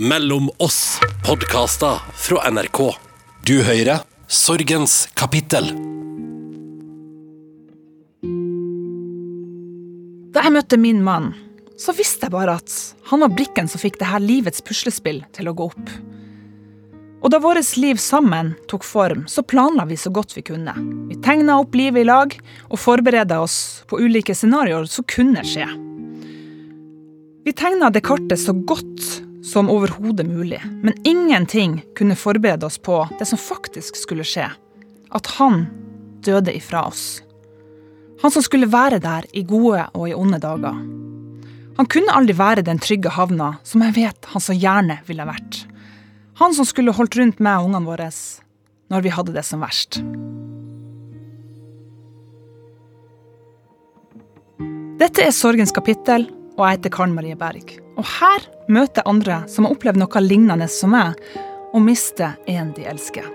Mellom oss podkaster fra NRK. Du hører Sorgens kapittel. Da jeg møtte min mann, så visste jeg bare at han var brikken som fikk det her livets puslespill til å gå opp. Og da vårt liv sammen tok form, så planla vi så godt vi kunne. Vi tegna opp livet i lag og forbereda oss på ulike scenarioer som kunne skje. Vi tegna det kartet så godt som overhodet mulig, men ingenting kunne forberede oss på det som faktisk skulle skje. At han døde ifra oss. Han som skulle være der i gode og i onde dager. Han kunne aldri være den trygge havna som jeg vet han så gjerne ville vært. Han som skulle holdt rundt meg og ungene våre når vi hadde det som verst. Dette er Sorgens kapittel, og jeg heter Karen Marie Berg. Og her møter jeg andre som har opplevd noe lignende som meg, og mister en de elsker.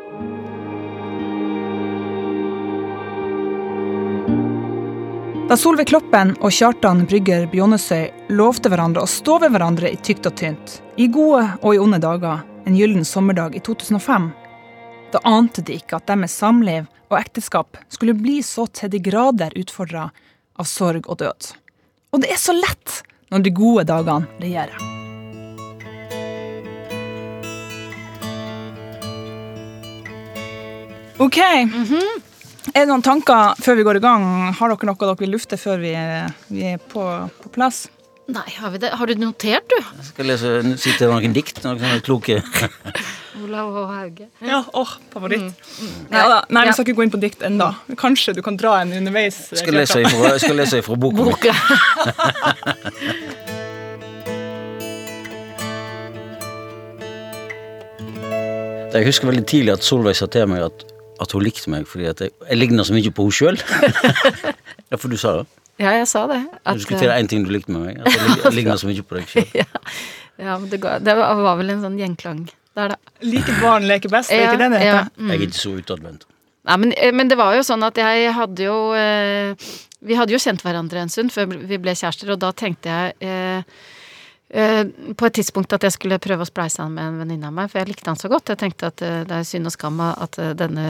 Da Solveig Kloppen og Kjartan Brygger Bjånesøy lovte hverandre å stå ved hverandre i tykt og tynt, i gode og i onde dager, en gyllen sommerdag i 2005, da ante de ikke at deres samliv og ekteskap skulle bli så til de grader utfordra av sorg og død. Og det er så lett når de gode dagene regjerer. OK. Er det noen tanker før vi går i gang? Har dere noe dere vil lufte før vi, vi er på, på plass? Nei, har vi det? Har du notert, du? Jeg skal lese, sitte noen dikt, noen sånne kloke Olav og Hauge. Ja, åh, favoritt. Nei, da, nei, vi skal ikke gå inn på dikt ennå. Kanskje du kan dra en underveis. Jeg skal lese ifra, jeg skal lese ifra boka. Boka. Jeg husker veldig tidlig at Solveig sa til meg at, at hun likte meg fordi at jeg, jeg ligner så mye på henne sjøl. ja, for du sa det. Ja, jeg sa det. At, Du skulle til én ting du likte med meg. At jeg, lig- jeg ligner så mye på deg sjøl. ja, ja, men det, ga, det var vel en sånn gjenklang der, da. Like barn leker best, er Ja, ikke det det ja. heter? Mm. Jeg er ikke så utadvendt. Nei, men, eh, men det var jo sånn at jeg hadde jo eh, Vi hadde jo kjent hverandre en stund før vi ble kjærester, og da tenkte jeg eh, eh, på et tidspunkt at jeg skulle prøve å spleise han med en venninne av meg, for jeg likte han så godt. Jeg tenkte at eh, det er synd og skam at eh, denne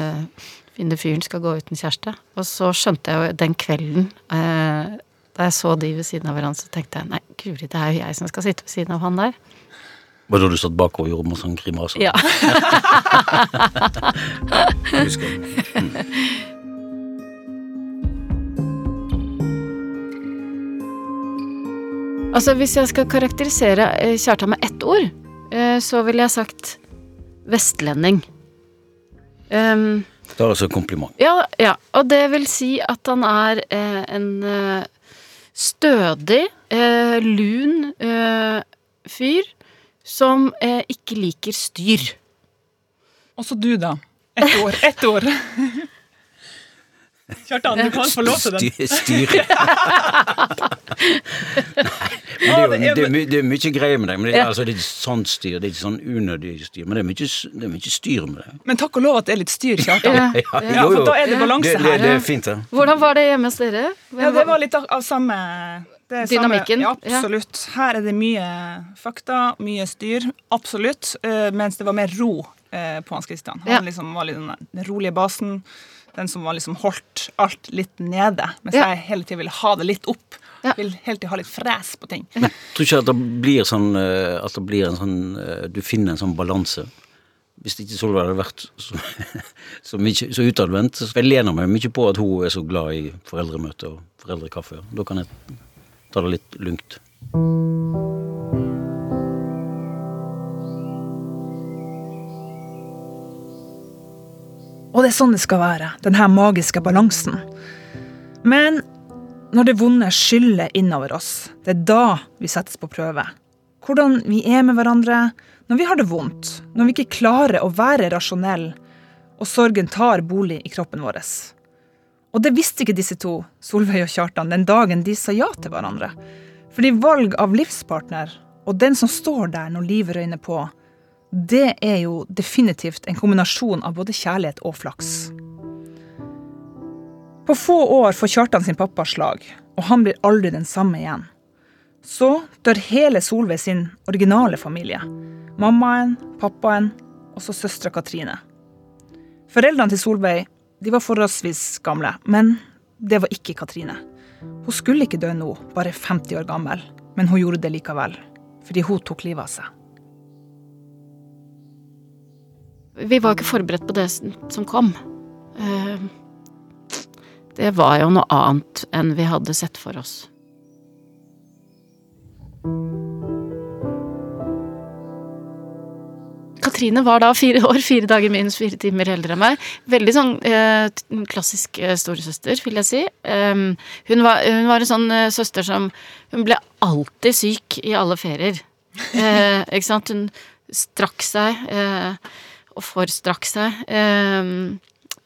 fine fyren skal gå uten kjæreste. Og så skjønte jeg jo den kvelden eh, da jeg så de ved siden av hverandre, så tenkte jeg nei, guri, det er jo jeg som skal sitte ved siden av han der. Var det da du satt bakover og gjorde masse sånn grimaser? Ja. Jeg husker det. Altså, hvis jeg skal karakterisere eh, Kjartan med ett ord, eh, så ville jeg sagt vestlending. Um, Det er altså en kompliment. ja, ja, og det vil si at han er eh, en eh, stødig, eh, lun eh, fyr som eh, ikke liker styr. Også du, da. Ett år. Ett ord. Kjartan, du kan få lov til den. Styr. Nei, det, er jo, det, er my, det er mye greier med det. Men det, er, Ja. altså, det er ikke sånn styr, det er ikke sånn unødig styr. Men det er mye, det er mye styr med det. Men takk og lov at det er litt styr, Kjartan. Ja, Ja, ja. Ja, for da er det balanse det, her. det er fint, det. Hvordan var det hjemme hos dere? Ja, det var litt av, samme det er Dynamikken, Samme, ja, absolutt. Her er det mye fakta, mye styr. Absolutt. eh, mens det var mer ro eh, på Hans Christian. Han Ja. liksom var litt den rolige basen. Den som var liksom holdt alt litt nede. Mens Ja. jeg hele tiden ville ha det litt opp. Ja. Vil hele tiden ha litt fres på ting. Jeg tror ikke at det blir sånn eh, At det blir en sånn eh, Du finner en sånn balanse. Hvis ikke Solveig hadde vært så, så, mye- så utadvendt så Jeg lener meg mye på at hun er så glad i foreldremøte og foreldrekaffe. Da kan jeg ta det litt lugnt. Og det er sånn det skal være. denne magiske balansen. Men når det vonde skyller innover oss, det er da vi settes på prøve. Hvordan vi er med hverandre når vi har det vondt, når vi ikke klarer å være rasjonelle, og sorgen tar bolig i kroppen vår. Og det visste ikke disse to, Solveig og Kjartan, den dagen de sa ja til hverandre. Fordi valg av livspartner, og den som står der når livet røyner på, det er jo definitivt en kombinasjon av både kjærlighet og flaks. På få år får Kjartan sin pappas slag, og han blir aldri den samme igjen. Så dør hele Solveig sin originale familie. Mammaen, pappaen og så søstera Katrine. Foreldrene til Solveig de var forholdsvis gamle, men det var ikke Katrine. Hun skulle ikke dø nå, bare 50 år gammel, men hun gjorde det likevel. Fordi hun tok livet av seg. Vi var ikke forberedt på det som kom. Eh, det var jo noe annet enn vi hadde sett for oss. Katrine var da fire år, fire dager minus fire timer eldre enn meg. Veldig sånn eh, klassisk eh, storesøster, vil jeg si. Um, hun, var, hun, var, en sånn eh, søster som Hun ble alltid syk i alle ferier. Eh, ikke sant? Hun strakk seg, eh, og forstrakk seg. Ehm,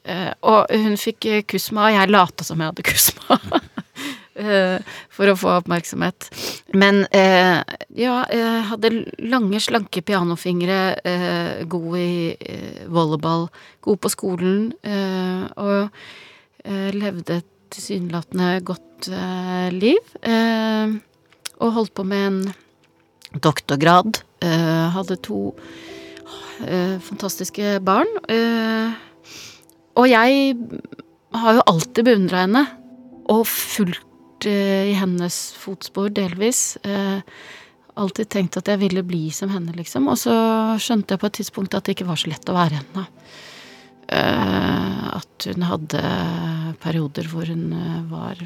eh, og hun fikk kusma, og jeg lata som jeg hadde kusma. Eh, for å få oppmerksomhet. Men eh, ja, jeg hadde lange, slanke pianofingre, eh, god i eh, volleyball, god på skolen, eh, og eh, levde et tilsynelatende godt liv. og holdt på med en doktorgrad. hadde to fantastiske barn. og jeg har jo alltid beundra henne, og fulgt i hennes fotspor, delvis. Eh, alltid tenkt at jeg ville bli som henne, liksom. Og så skjønte jeg på et tidspunkt at det ikke var så lett å være henne. Uh, at hun hadde perioder hvor hun eh, var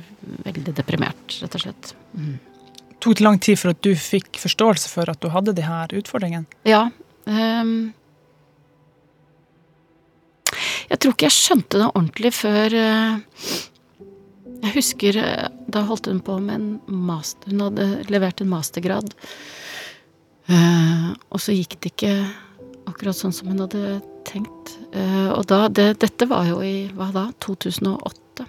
veldig deprimert, rett og slett. Mm. Tok det lang tid for at du fikk forståelse for at du hadde de her utfordringene? Ja. Um, jeg tror ikke jeg skjønte det ordentlig før uh, jeg husker eh, da holdt hun på med en master Hun hadde levert en mastergrad. Uh, og så gikk det ikke akkurat sånn som hun hadde tenkt. Og da det, Dette var jo i hva da? 2008.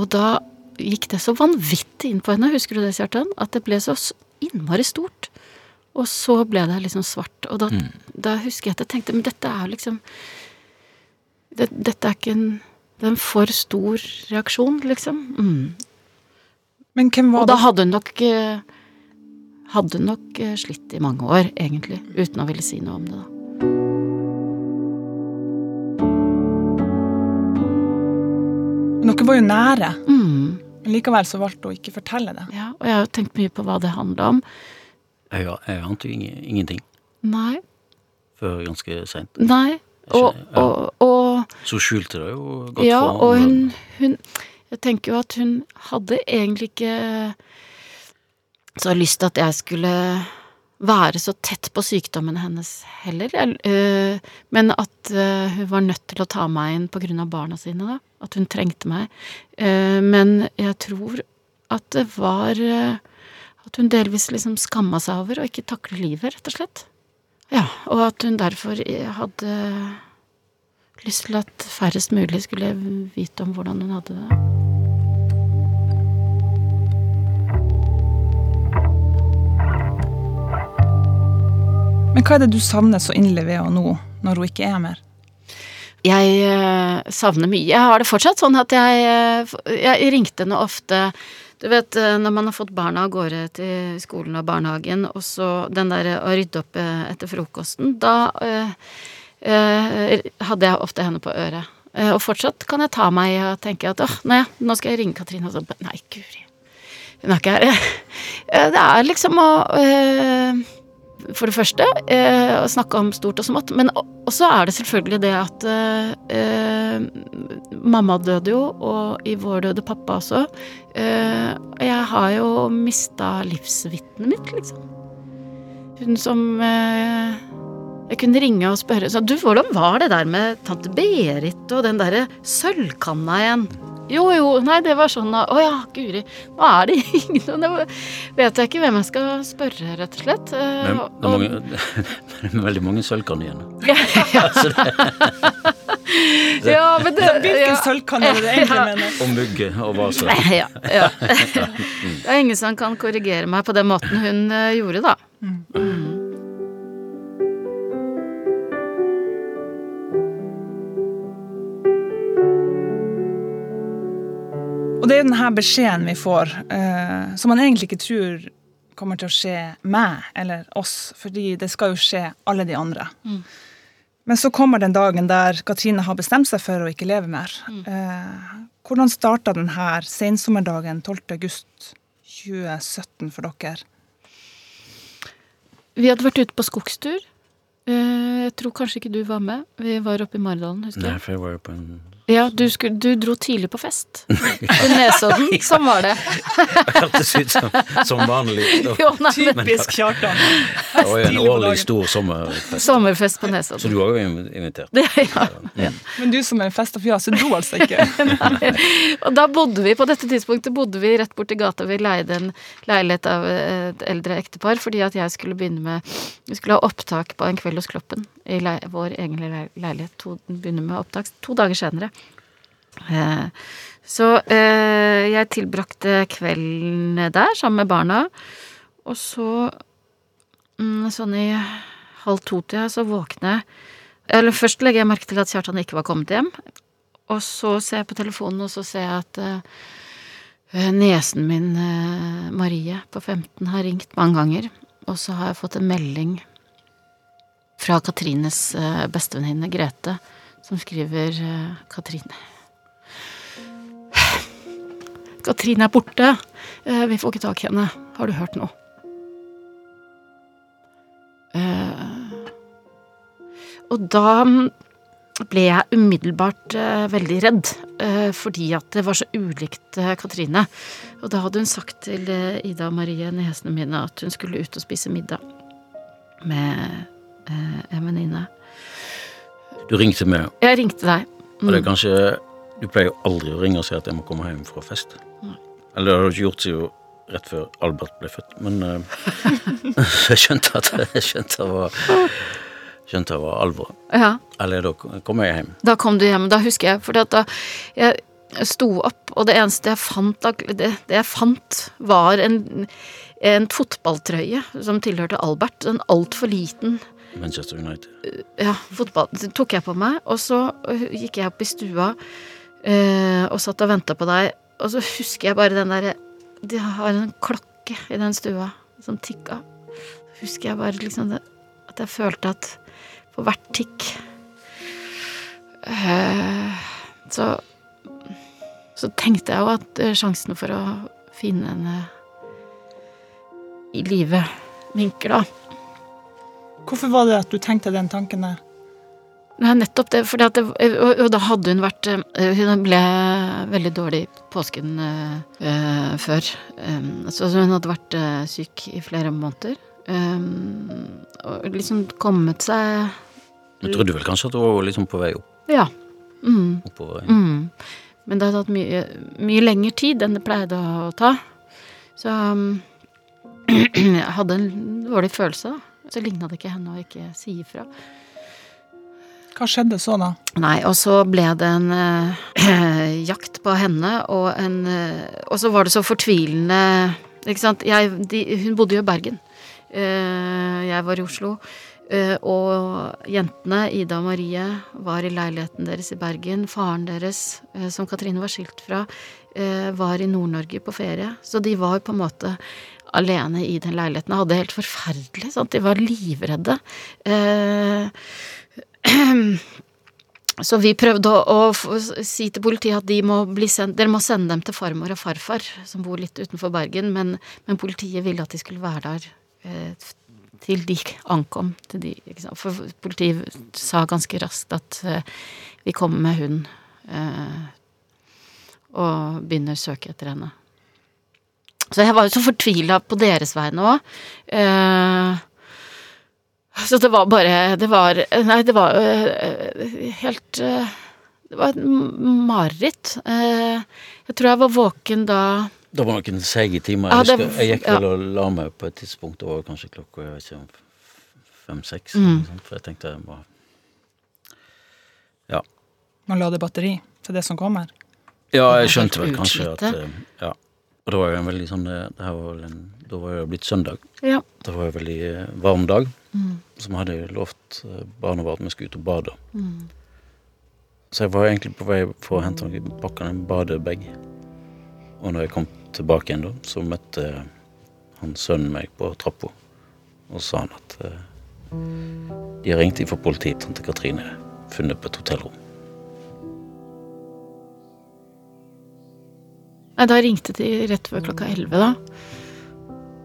Og da gikk det så vanvittig inn på henne, husker du det, Kjartan? At det ble så innmari stort. Og så ble det liksom svart. Og da, mm. da husker jeg at jeg tenkte Men dette er jo liksom det, Dette er ikke en det er en for stor reaksjon, liksom. Mm. Men hvem var det? Og da hadde hun nok eh, Hadde hun nok eh, slitt i mange år, egentlig, uten å ville si noe om det, da. Dere var jo nære, mm. men likevel så valgte hun ikke å fortelle det. Ja, og jeg har jo tenkt mye på hva det handla om. Jeg, jeg ante jo ingenting. Nei. Før ganske seint. Nei. Og, og, og, Så skjulte det jo godt ja, for og hun, hun, Jeg tenker jo at hun hadde egentlig ikke så lyst til at jeg skulle være så tett på sykdommen hennes heller. Øh, men at øh, hun var nødt til å ta meg inn på grunn av barna sine, da. At hun trengte meg. Øh, men jeg tror at det var At hun delvis liksom skamma seg over å ikke takle livet, rett og slett. Ja, og at hun derfor hadde lyst til at færrest mulig skulle vite om hvordan hun hadde det. Men hva er det du savner så inderlig ved henne nå, når hun ikke er mer? Jeg uh, savner mye. Jeg har det fortsatt sånn at jeg, uh, jeg ringte henne ofte du vet eh, når man har fått barna av gårde til skolen og barnehagen, og så den der å rydde opp eh, etter frokosten, da hadde jeg ofte henne på øret. Og fortsatt kan jeg ta meg og tenke at åh, nei, nå skal jeg ringe Katrine, og så Nei, guri. Hun er ikke her. Det er liksom å for det første, eh, å snakke om stort og smått. Men også er det selvfølgelig det at eh, mamma døde jo, og i vår døde pappa også. Eh, jeg har jo mista livsvitnet mitt, liksom. Hun som eh, jeg kunne ringe og spørre så, Du, hvordan var det der med tante Berit og den derre sølvkanna igjen? Jo, jo, nei, det var sånn Å ja, guri. Nå er det ingen Nå vet jeg ikke hvem jeg skal spørre, rett og slett. Eh, Men, det, er mange, det er veldig mange sølvkanner igjen. ja, ja, Ja, men det Hvilken ja, sølvkanne er det egentlig ja. mener? Og mugge og vase. Ja, ja. Det er ingen som kan korrigere meg på den måten hun uh, gjorde, da. Mm. Og det er denne beskjeden vi får, eh, som man egentlig ikke tror kommer til å skje meg eller oss, fordi det skal jo skje alle de andre. Men så kommer den dagen der Katrine har bestemt seg for å ikke leve mer. Eh, hvordan starta denne sensommerdagen 12. august 2017 for dere? Vi hadde vært ute på skogstur. Eh, Jeg tror kanskje ikke du var med. Vi var oppe i Maridalen, husker Nei, jeg. for jeg var jo på en Ja, du, skulle, du dro tidlig på fest. Til Nesodden. Sånn var det. Hørtes ut som, som vanlig. Jo, nei, men Typisk Kjartan. Det var jo en årlig stor sommerfest. sommerfest på Nesodden. Så du var jo invitert. Ja, ja. Men du som er fest og fjas, du dro altså ikke. Og da bodde vi, på dette tidspunktet bodde vi rett borti gata. Vi leide en leilighet av et eldre ektepar fordi at jeg skulle begynne med Vi skulle ha opptak på En kveld hos Kloppen i vår egen leilighet. To, begynne med opptak to dager senere. Eh, så eh, jeg tilbrakte kvelden der sammen med barna. Og så, mm, sånn i halv to-tida, så våkner jeg Eller først legger jeg merke til at Kjartan ikke var kommet hjem. Og så ser jeg på telefonen, og så ser jeg at eh, niesen min, Marie, på 15, har ringt mange ganger. Og så har jeg fått en melding fra Katrines bestevenninne Grete, som skriver Katrine Katrine er borte. Eh, vi får ikke tak i henne. Har du hørt noe? Eh, og da mm, ble jeg umiddelbart eh, veldig redd, eh, fordi at det var så ulikt Katrine. Og da hadde hun sagt til Ida og Marie, niesene mine, at hun skulle ut og spise middag med eh, en venninne. Du ringte meg, Jeg ringte deg. og det er Mm. kanskje Du pleier jo aldri å ringe og si at jeg må komme hjem fra fest. Eller det hadde du ikke gjort siden rett før Albert ble født, men uh, jeg skjønte at jeg skjønte det var Skjønte det var alvor. Ja, Eller da kom jeg hjem. da kom du hjem. Da husker jeg, for da jeg sto opp, og det eneste jeg fant, det, det jeg fant, var en, en fotballtrøye som tilhørte Albert. En altfor liten Manchester United. ja, fotball det tok jeg på meg, og så øh, gikk jeg opp i stua øh, og satt og venta på deg, og så husker jeg bare den derre De har en klokke i den stua som tikka. Så husker jeg bare liksom det, at jeg følte at på hvert tikk øh, så så tenkte jeg jo at øh, sjansen for å finne henne i live minker, da. Hvorfor var det at du tenkte den tanken der? Nei, nettopp det. Fordi at det, og, og da hadde hun vært eh, Hun ble veldig dårlig påsken eh, før. Um, så hun hadde vært øh, syk i flere måneder. Um, og liksom kommet seg Jeg trodde vel kanskje at hun var liksom på vei opp, Ja. Mm, oppover. mm. Men det hadde tatt mye, mye lengre tid enn det pleide å ta. Så um, jeg hadde en dårlig følelse, da. Så ligna det ikke henne å ikke si ifra. Hva skjedde så, da? Nei, og så ble det en øh, jakt på henne, og en øh, Og så var det så fortvilende Ikke sant. Jeg, de, hun bodde jo i Bergen. Uh, jeg var i Oslo. Uh, og jentene, Ida og Marie, var i leiligheten deres i Bergen. Faren deres, uh, som Katrine var skilt fra, var i Nord-Norge på ferie. Så de var på en måte alene i den leiligheten. Hadde det helt forferdelig. Sant? De var livredde. Eh, Så vi prøvde å, å si til politiet at de må bli sendt, dere må sende dem til farmor og farfar, som bor litt utenfor Bergen, men, men politiet ville at de skulle være der eh, til de ankom. Til de? For politiet sa ganske raskt at eh, vi kommer med hund eh, og begynner å søke etter henne. Så jeg var jo så fortvila på deres vegne òg. Eh, så det var bare Det var Nei, det var øh, helt øh, Det var et mareritt. Eh, Jeg tror jeg var våken da Det var noen seige timer. Ja, Jeg, det- husker, jeg gikk ja. vel og la meg på et tidspunkt, det var kanskje klokka jeg fem-seks. Mm. For jeg tenkte jeg bare Ja. Man lader batteri til det som kommer? Ja, jeg skjønte vel kanskje at eh, Ja. Og det var jo en veldig sånn eh, det her var vel en, Da var det blitt søndag. Ja. Det var en veldig eh, varm dag. Mm. som hadde lovt eh, barna våre at vi skulle ut og bade. Mm. Så jeg var egentlig på vei for å hente noen pakker en badebag. Og når jeg kom tilbake igjen, da, så møtte han sønnen meg på trappa. Og så sa han at eh, de har ringt fra politiet. Tante Katrine er funnet på et hotellrom. Nei, da ringte de rett før klokka elleve, da.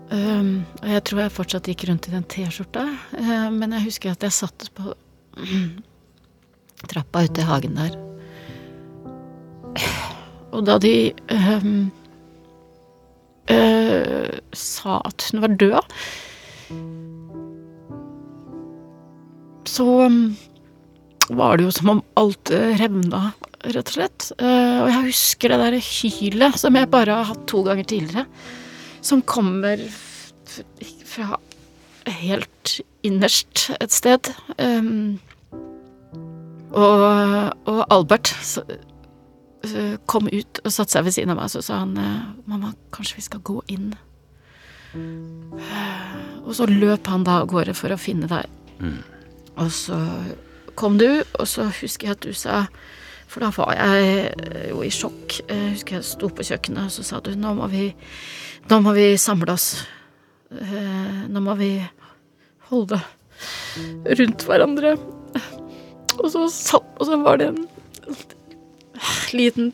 Um, og jeg tror jeg fortsatt gikk rundt i den T-skjorta, uh, men jeg husker at jeg satt på trappa ute i hagen der. Og da de um, uh, sa at hun var død, så um, var det jo som om alt uh, revna, rett og slett. Uh, og jeg husker det derre hylet som jeg bare har hatt to ganger tidligere. Som kommer fra helt innerst et sted. Um, og, og Albert så, eh, kom ut og satte seg ved siden av meg, så sa han eh, Mamma, kanskje vi skal gå inn? Og så løp han da av gårde for å finne deg. Og så kom du, og så husker jeg at du sa For da var jeg eh, jo i sjokk. Jeg husker jeg sto på kjøkkenet, og så sa du nå må vi, nå må vi samle oss. Eh, Nå må vi holde rundt hverandre. Og så, og så var det en liten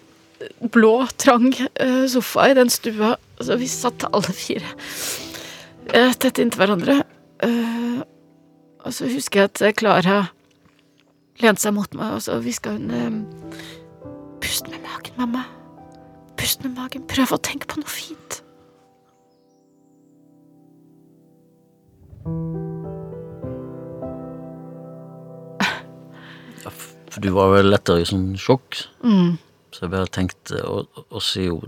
blå, trang eh, sofa i den stua. Så vi satt alle fire eh, tett inntil hverandre. Eh, og så husker jeg at Klara lente seg mot meg, og så hviska hun eh, Pust med magen, mamma. Pust med magen. Prøv å tenke på noe fint. Ja, for du var vel lettere i sånn sjokk, Mm. så jeg bare tenkte Og, og så jo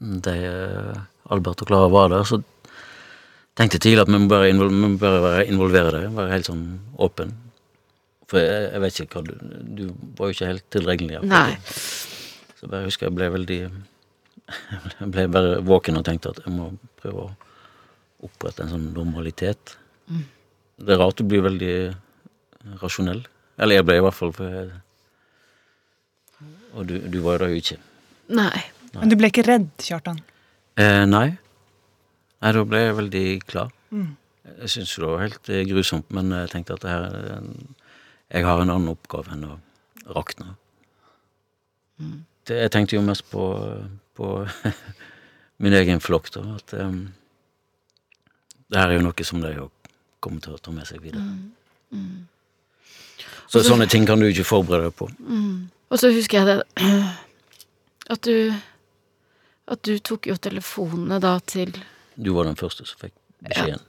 de eh, Albert og Klara var der, så tenkte jeg tidlig at vi må bare, invol må bare involvere det være helt sånn åpen. For jeg, jeg vet ikke hva du Du var jo ikke helt tilregnelig. Nei. Så jeg bare husker jeg ble veldig Jeg ble bare våken og tenkte at jeg må prøve å opprette en sånn normalitet. Det er rart du blir veldig rasjonell. Eller jeg ble i hvert fall, for jeg, Og du, du var det jo ikke. Nei. Men du ble ikke redd, Kjartan? Eh, nei. Nei, da ble jeg veldig klar. Jeg syntes jo det var helt grusomt, men jeg tenkte at det her er en, Jeg har en annen oppgave enn å rakne. Det, jeg tenkte jo mest på, på min egen flokk, da. At um, det her er jo noe som de jo kommer til å ta med seg videre. Så sånne ting kan du ikke forberede deg på. Og så husker jeg det At du At du tok jo telefonene da til Du var den første som fikk beskjeden.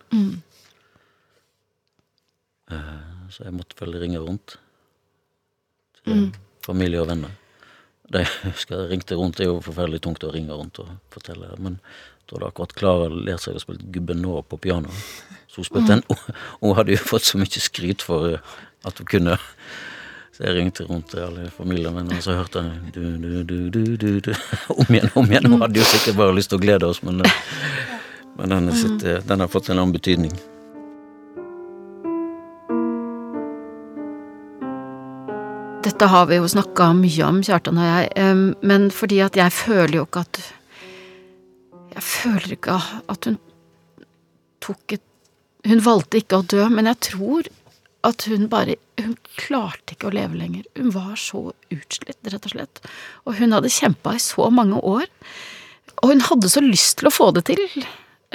Eh, Så jeg måtte vel ringe rundt til familie og venner. Det husker jeg ringte rundt. Det er jo forferdelig tungt å ringe rundt og fortelle. Men da hadde akkurat Klara lært seg å spille gubben nå på piano. Så hun spilte den. Hun hadde jo fått så mye skryt for eh, at hun kunne. Så jeg ringte rundt til alle familievenner, og så hørte jeg du, du, du, du, du, du. om igjen, om igjen. Hun hadde jo sikkert bare lyst til å glede oss, men, eh, men den, sitt, eh, den har fått en annen betydning. Dette har vi jo snakka mye om, Kjartan og jeg, men fordi at jeg føler jo ikke at Jeg føler ikke at hun tok et Hun valgte ikke å dø, men jeg tror at hun bare Hun klarte ikke å leve lenger. Hun var så utslitt, rett og slett. Og hun hadde kjempa i så mange år. Og hun hadde så lyst til å få det til.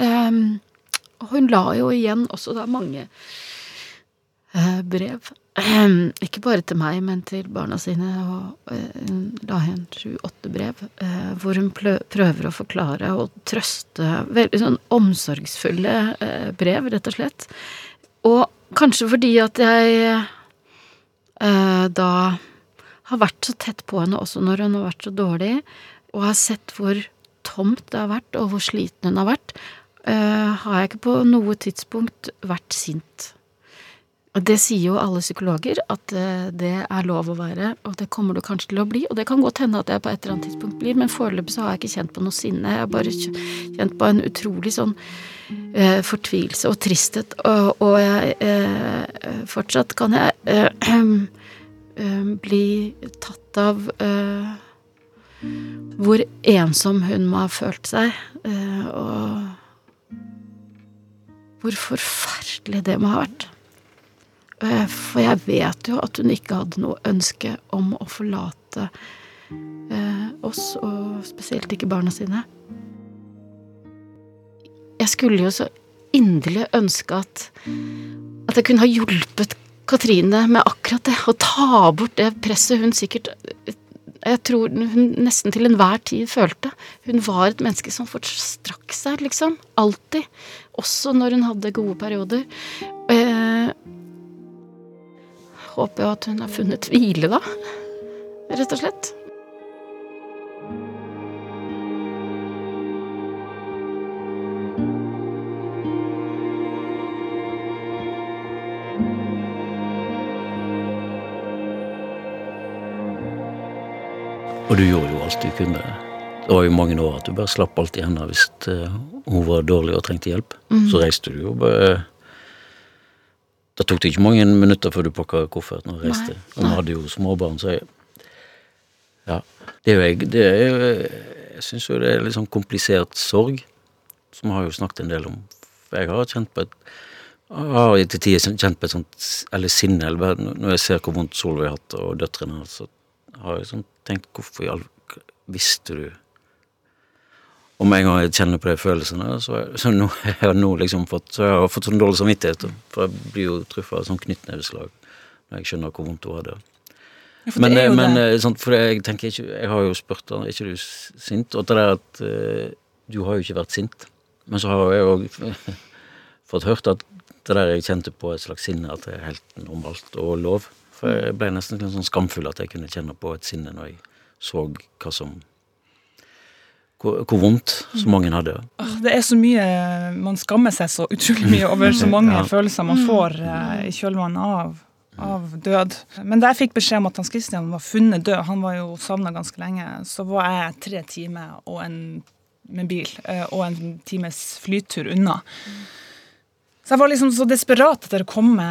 Og hun la jo igjen også da mange eh, brev. Ikke bare til meg, men til barna sine. Og eh, hun la igjen sju-åtte brev eh, hvor hun prøver å forklare og trøste. Veldig sånn omsorgsfulle eh, brev, rett og slett. Og kanskje fordi at jeg da har vært så tett på henne også når hun har vært så dårlig, og har sett hvor tomt det har vært, og hvor sliten hun har vært, har jeg ikke på noe tidspunkt vært sint. Og det sier jo alle psykologer, at eh, det er lov å være, og det kommer du kanskje til å bli. Og det kan godt hende at jeg på et eller annet tidspunkt blir, men foreløpig så har jeg ikke kjent på noe sinne. Jeg har bare kjent på en utrolig sånn eh, fortvilelse og tristhet, og, og jeg eh, fortsatt kan jeg eh, eh, bli tatt av eh, hvor ensom hun må ha følt seg. og hvor forferdelig det må ha vært. Eh, For jeg vet jo at hun ikke hadde noe ønske om å forlate eh, oss, og spesielt ikke barna sine. Jeg skulle jo så inderlig ønske at, at jeg kunne ha hjulpet Katrine med akkurat det, å ta bort det presset hun sikkert jeg tror hun nesten til enhver tid følte. Hun var et menneske som forstrakk seg, liksom. Alltid. Også når hun hadde gode perioder. Håper jo at hun har funnet hvile, da. Rett og slett. Og du gjorde jo alt du kunne. Det var jo mange år at du bare slapp alt i henne hvis eh, hun var dårlig og trengte hjelp. Så reiste du jo bare Det tok det ikke mange minutter før du pakka kofferten og reiste. Nei, Og vi hadde jo småbarn, så jeg Ja. Det er jo jeg det er jo, Jeg syns jo det er litt sånn komplisert sorg, som vi har jo snakket en del om. For jeg har kjent på et jeg har til tider kjent på et sånt Eller sinne, eller når jeg ser hvor vondt Solveig har hatt, og døtrene så har jeg sånn tenkt hvorfor i all Visste du Og med en gang jeg kjenner på de følelsene, så, så nå, jeg har nå liksom fått Så jeg har fått sånn dårlig samvittighet, for jeg blir jo truffet av sånn knyttneveslag når jeg skjønner hvor vondt hun hadde. Ja, for Men, det men eh, sånn, for jeg tenker ikke Jeg har jo spurt henne er ikke du sint? Og det der at eh, du har jo ikke vært sint. Men så har jeg òg fått hørt at det der jeg kjente på et slags sinne, at det er helt normalt og lov. For jeg ble nesten sånn skamfull at jeg kunne kjenne på et sinne når jeg så hva som Hvor, hvor vondt så mange hadde. Det er så mye Man skammer seg så utrolig mye over så mange Ja. følelser man får eh, i kjølvannet av, av død. Men da jeg fikk beskjed om at Hans Christian var funnet død, han var jo savna ganske lenge, så var jeg tre timer og en, med bil eh, og en times flytur unna. Så jeg var liksom så desperat etter å komme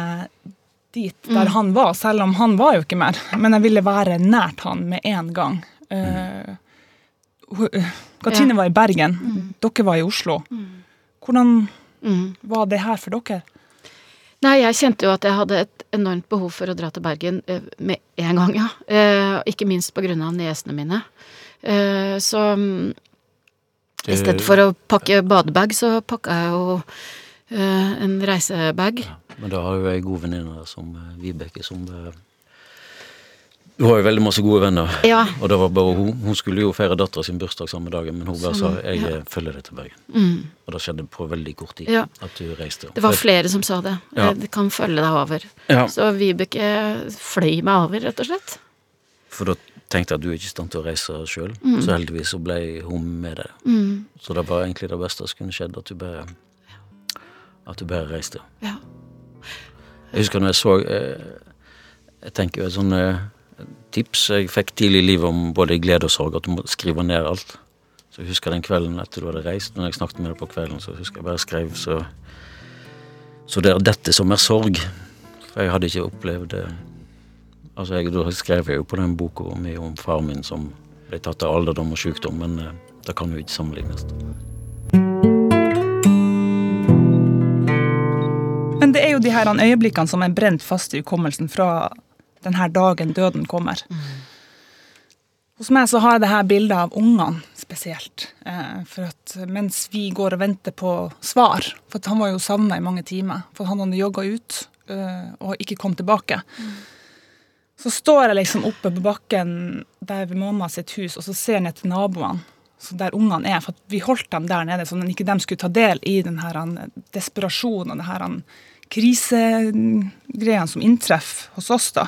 dit der han var, selv om han var jo ikke mer. Men jeg ville være nært han med en gang. Eh, hun- Katrine var i Bergen, dere var i Oslo. Hvordan Mm. var det her for dere? Nei, jeg kjente jo at jeg hadde et enormt behov for å dra til Bergen eh, med en gang, ja. Eh, ikke minst på grunn av nesene mine. Eh, så mm, i stedet for å pakke badebag, så pakka jeg jo eh, en reisebag. Men da har jo jeg gode venninner som eh, Vibeke, som eh, Du har jo veldig masse gode venner. Ja. Og det var bare hun, hun skulle jo feire dattera sin bursdag samme dagen, men hun bare sa jeg ja. eh, følger deg til Bergen. Mm. Og det skjedde på veldig kort tid Ja. at du reiste. Det var flere som sa det. Ja. Eh, Det kan følge deg over. Ja. Så Vibeke fløy meg over, rett og slett. For da tenkte jeg at du er ikke i stand til å reise sjøl, så heldigvis så ble hun med deg. Mm. Så det var egentlig det beste som kunne skjedd, at du bare At du bare reiste. Ja. Jeg husker når jeg så Jeg, Jeg tenker jo sånn eh, tips jeg fikk tidlig i livet om både glede og sorg, at du må skrive ned alt. Så jeg husker den kvelden etter du hadde reist, når jeg snakket med deg på kvelden, så husker jeg bare skrev så Så det er dette som er sorg. For jeg hadde ikke opplevd det Altså, jeg, da skrev jeg jo på den boka mye om far min som ble tatt av alderdom og sykdom, men eh, det kan jo ikke sammenlignes. Men det er jo de her øyeblikkene som er brent fast i hukommelsen fra denne dagen døden kommer. Hos meg så har jeg det her bildet av ungene spesielt. Eh, for at mens vi går og venter på svar, for han var jo savna i mange timer, for han hadde jogga ut eh, og ikke kom tilbake. Så står jeg liksom oppe på bakken der ved mamma sitt hus, og så ser jeg ned til naboene. Så der ungene er, for Vi holdt dem der nede, sånn at ikke de skulle ta del i den her desperasjonen og det her krisegreiene som inntreffer hos oss. da.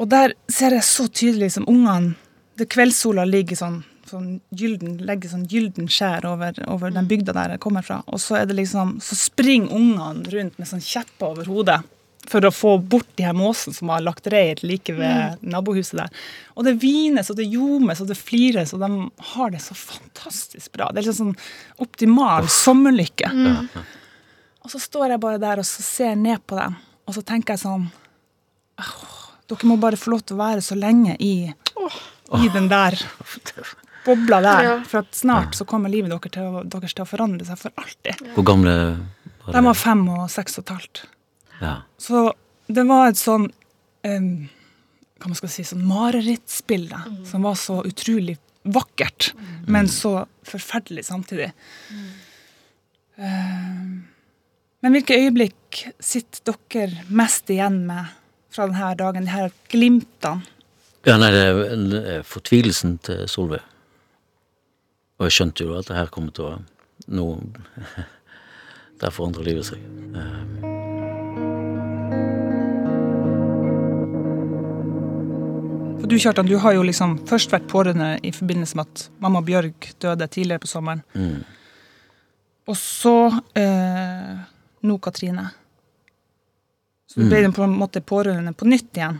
Og der ser jeg så tydelig som ungene det Kveldssola ligger sånn, sånn gylden, legger sånn gylden skjær over, over den bygda der jeg kommer fra. Og så er det liksom, så springer ungene rundt med sånn kjepper over hodet for å få bort de her måsene som har lagt reir like ved nabohuset der. Og det hvines og det ljomes og det flires, og de har det så fantastisk bra. Det er liksom sånn optimal sommerlykke. Og så står jeg bare der og så ser ned på dem, og så tenker jeg sånn «Åh, Dere må bare få lov til å være så lenge i i den der bobla der. For at snart så kommer livet deres til å, deres til å forandre seg for alltid. Hvor gamle var De var fem og seks og et halvt. Ja. Så det var et sånn um, Hva man skal si, sånn marerittbilde som var så utrolig vakkert, men så forferdelig samtidig. Em, men hvilke øyeblikk sitter dere mest igjen med fra denne dagen? De her glimtene? Ja, nei, det er er fortvilelsen til Solveig. Og jeg skjønte jo at det her kommer til å Nå Der forandrer livet seg. Eh, For du Kjartan, du har jo liksom først vært pårørende i forbindelse med at mamma Bjørg døde tidligere på sommeren. Mm. Og så eh, nå Katrine. Så du ble på en måte pårørende på nytt igjen.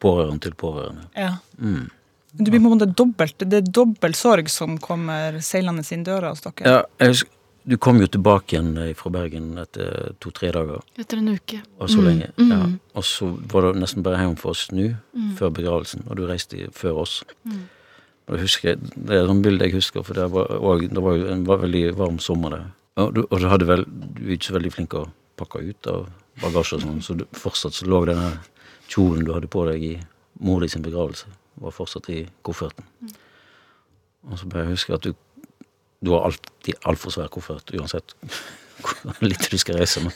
Pårørende til pårørende. Ja. Mm. Men Du blir på en måte dobbelt, Det er dobbel sorg som kommer seilende inn døra hos dere. Ja, jeg du kom jo tilbake igjen eh, fra Bergen etter to-tre dager. Etter en uke. Og så Mm, lenge. mm. Ja. Og så var det nesten bare hjem for oss nå, før begravelsen. Og du reiste før oss. Mm. Og jeg husker, Det er et sånt bilde jeg husker, for det var, det var jo en veldig varm sommer der. Og du, og du hadde vel, du er ikke så veldig flink å pakke ut av bagasje og sånn, så du, fortsatt så lå denne kjolen du hadde på deg i mor di sin begravelse, var fortsatt i kofferten. Og så bare jeg huske at du du har alltid altfor svær koffert, uansett hvor lite du skal reise. Men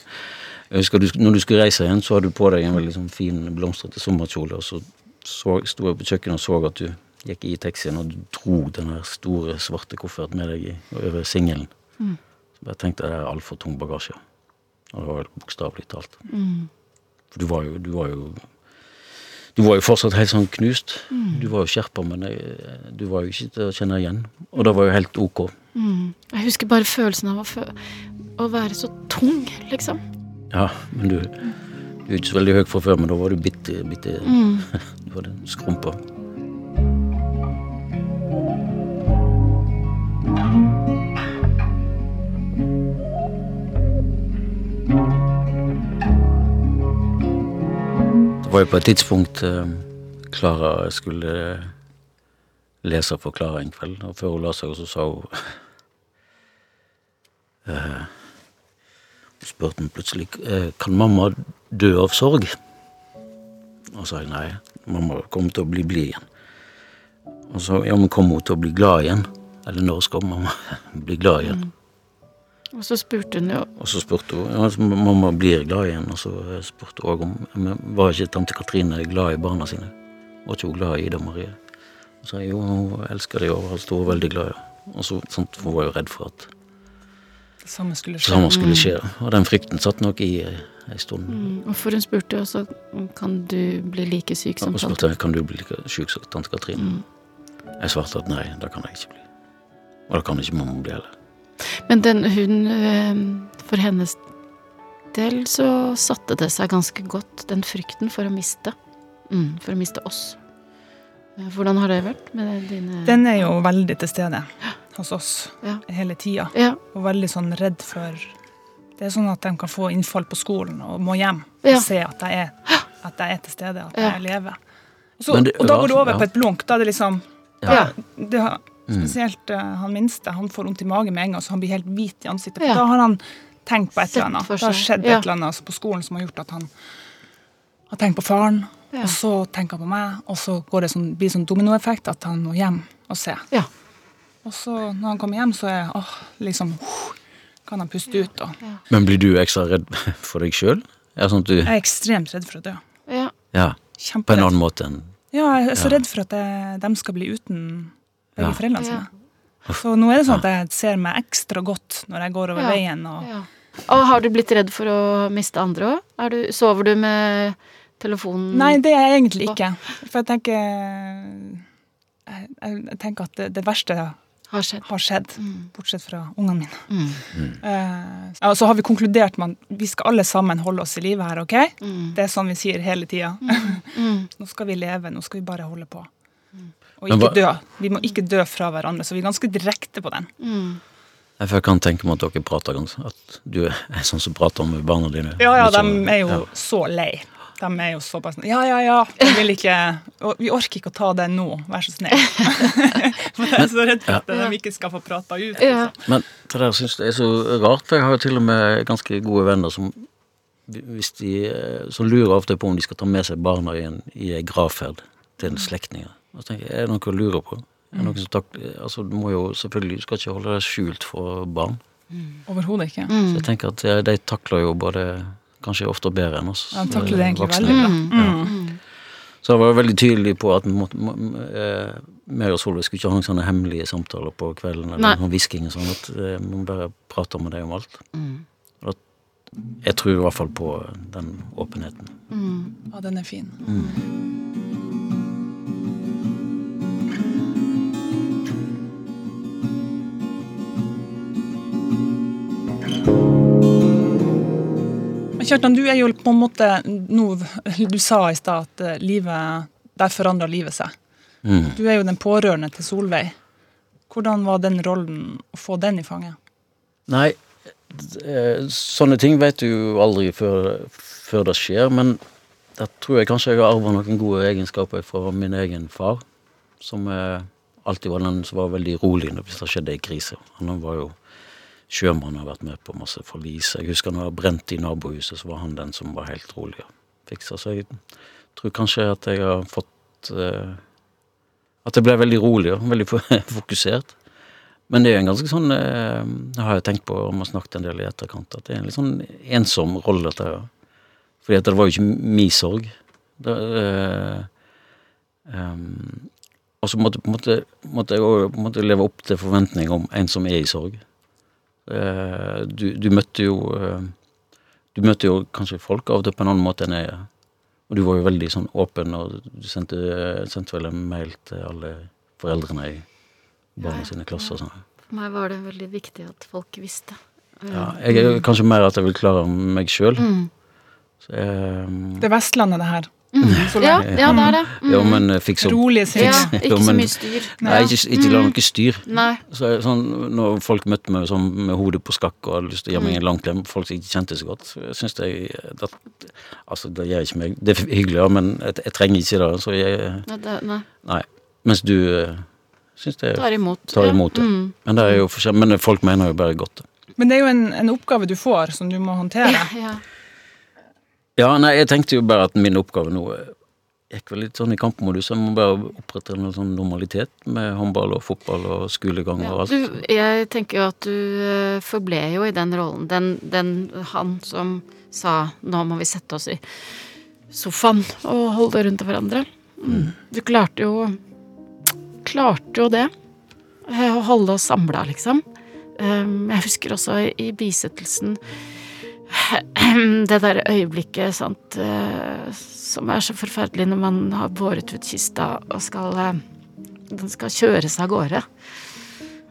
jeg husker du, når du skulle reise igjen, så hadde du på deg en veldig sånn fin, blomstrete sommerkjole, og så, så sto jeg på kjøkkenet og så at du gikk i taxien og du dro den store, svarte kofferten med deg i, over singelen. Mm. Jeg tenkte det er altfor tung bagasje. Og det var vel bokstavelig talt. Mm. For du var jo, du var jo du var jo fortsatt helt sånn knust. Mm. Du var jo skjerpa, men jeg, du var jo ikke til å kjenne igjen. Og det var jo helt ok. Mm. Jeg husker bare følelsen av å, å være så tung, liksom. Ja, men du, du er ikke så veldig høy fra før, men da var du bitte, bitte Mm. Du var den skrumpa. Var jo på et tidspunkt eh, Klara skulle lese for Klara en kveld, og før hun la seg, så sa hun eh, Hun spurte plutselig eh, kan mamma dø av sorg. Og sa jeg nei, mamma kommer til å bli blid igjen. Og så ja, men kommer hun til å bli glad igjen? Eller når skal mamma bli glad igjen? Og så spurte hun jo Og så spurte hun ja, mamma blir glad igjen. Og så spurte hun om men var ikke tante Katrine glad i barna sine. Var ikke hun glad i Ida Marie? Og så sa jo, hun elsker dem overalt, hun var veldig glad i. Og så, sånt, hun var jo redd for at Det samme skulle det skje. samme skulle skje. Og den frykten satt nok i eh, ei stund. mm. Og for hun spurte jo også kan du bli like syk som Og tante. spurte kan du bli like syk som tante Katrine. Mm. Jeg svarte at nei, det kan jeg ikke bli. Og det kan ikke mamma bli heller. Men den hun øh, For hennes del så satte det seg ganske godt, den frykten for å miste. Mm, for å miste oss. Eh, Hvordan har det vært med dine Den er jo veldig til stede hos oss Ja. hele tida. Ja. Og veldig sånn redd for Det er sånn at de kan få innfall på skolen og må hjem Ja. og se at jeg er, at jeg er til stede, at Ja. jeg lever. Og, så, det- og da går det over ja. på et blunk. Da er det liksom Ja. det har. Spesielt uh, han minste. Han får vondt i magen med en gang, så han blir helt hvit i ansiktet. Ja. Da har han tenkt på et Sett eller annet. Det har skjedd Ja. et eller annet altså, på skolen som har gjort at han har tenkt på faren, Ja. og så tenker han på meg, og så går det sånn, blir det sånn dominoeffekt at han må hjem og se. Ja. Og så når han kommer hjem, så er åh, liksom kan han puste ut. Og Men blir du ekstra redd for deg sjøl? Sånn du jeg er ekstremt redd for å dø. ja. Ja, på en annen måte enn Ja, jeg er så Ja. redd for at jeg, de skal bli uten begge Ja. foreldrene Ja. sine. Så nå er det sånn at jeg ser meg ekstra godt når jeg går over Ja. veien. og ja. Og har du blitt redd for å miste andre òg? Sover du med telefonen Nei, det er jeg egentlig ikke. For jeg tenker Jeg, jeg, jeg tenker at det, det verste har skjedd? har skjedd, Mm. bortsett fra ungene mine. Mm. Mm. Uh, og så har vi konkludert med at vi skal alle sammen holde oss i live her, OK? Mm. Det er sånn vi sier hele tida. Mm. nå skal vi leve, nå skal vi bare holde på. Og ikke hva- dø. Vi må ikke dø fra hverandre, så vi er ganske direkte på den. Mm. Jeg kan tenke meg at dere prater ganske At du er sånn som prater med barna dine. Ja, ja, de sånn- er jo ja. så lei. De er jo så bare sånn Ja, ja, ja, vi, vil ikke, vi orker ikke å ta det nå, vær så snill. For jeg er så redd for at de ikke skal få prata ut. Ja. Liksom. Men det der syns jeg er så rart, for jeg har jo til og med ganske gode venner som hvis de, så lurer ofte på om de skal ta med seg barna i en, i en gravferd til slektninger. Og så tenker jeg, Er det noe å lure på? Er det noe som tak, altså, du må jo selvfølgelig, du skal ikke holde deg skjult for barn. Overhodet ikke. Så jeg tenker at eh, de takler jo både kanskje ofte bedre enn oss. Ja, De takler det egentlig voksne. veldig bra. Mm. Så jeg var veldig tydelig på at vi må, eh, meg og Solveig skulle ikke ha noen sånne hemmelige samtaler på kvelden. eller Nei. noen hvisking og sånn, at eh, vi må bare prate med deg om alt. Og at, jeg tror i hvert fall på den åpenheten. Ja, den er fin. Kjartan, du er jo på en måte nå, Du sa i stad at eh, livet Der forandra livet seg. Mm. Du er jo den pårørende til Solveig. Hvordan var den rollen å få den i fanget? Nei, eh, sånne ting vet du jo aldri før, før det skjer, men da tror jeg kanskje jeg har arva noen gode egenskaper fra min egen far, som eh, alltid var den som var veldig rolig når- det skjedde en krise. Han var jo sjømann og har vært med på masse forlis. Jeg husker når det brent i nabohuset, så var han den som var helt rolig og fiksa. Så jeg tror kanskje at jeg har fått eh, At jeg ble veldig rolig og veldig fokusert. Men det er en ganske sånn eh, Det har jeg tenkt på om å snakket en del i etterkant, at det er en litt sånn ensom rolle, dette her. Fordi at det var jo ikke min sorg. Det, eh, um, og så måtte, måtte, måtte jeg måtte leve opp til forventninger om en som er i sorg. Eh, du, du møtte jo eh, Du møtte jo kanskje folk av og til på en annen måte enn jeg. Og du var jo veldig sånn åpen, og du sendte, sendte vel en mail til alle foreldrene i barna sine klasser og sånn. For meg var det veldig viktig at folk visste. Ja, jeg er kanskje mer at jeg vil klare meg sjøl. Mm. Det er Vestlandet, det her. Ja, ja, det er det. Mm. Ja, men fikk opp Rolige sinn. Ja, Jo, ikke så mye styr. Nei, ikke, ikke la noe styr. Nei. Så, sånn, når folk møtte meg sånn, med hodet på skakk og hadde lyst til å gi meg en lang klem, folk som ikke kjente så godt, så syns jeg det, Altså, det gjør ikke meg Det er hyggelig, ja, men jeg, jeg trenger ikke det. Så jeg Nei, det, nei. Nei. Mens du uh, syns det Tar imot. tar imot det. Ja. Mm. Men det er jo men folk mener jo bare godt. Men det er jo en, en oppgave du får, som du må håndtere. Ja. Ja, nei, jeg tenkte jo bare at min oppgave nå eh, gikk vel litt sånn i kampmodus. Jeg må bare opprette en sånn normalitet med håndball og fotball og skolegang og alt. du, jeg tenker jo at du eh, forble jo i den rollen. Den, den han som sa 'nå må vi sette oss i sofaen og holde rundt hverandre'. Mm. Du klarte jo Klarte jo det. eh, Å holde oss samla, liksom. Um, Jeg husker også i- i bisettelsen det der øyeblikket, sant, eh, som er så forferdelig når man har båret ut kista og skal eh, Den skal kjøres av gårde.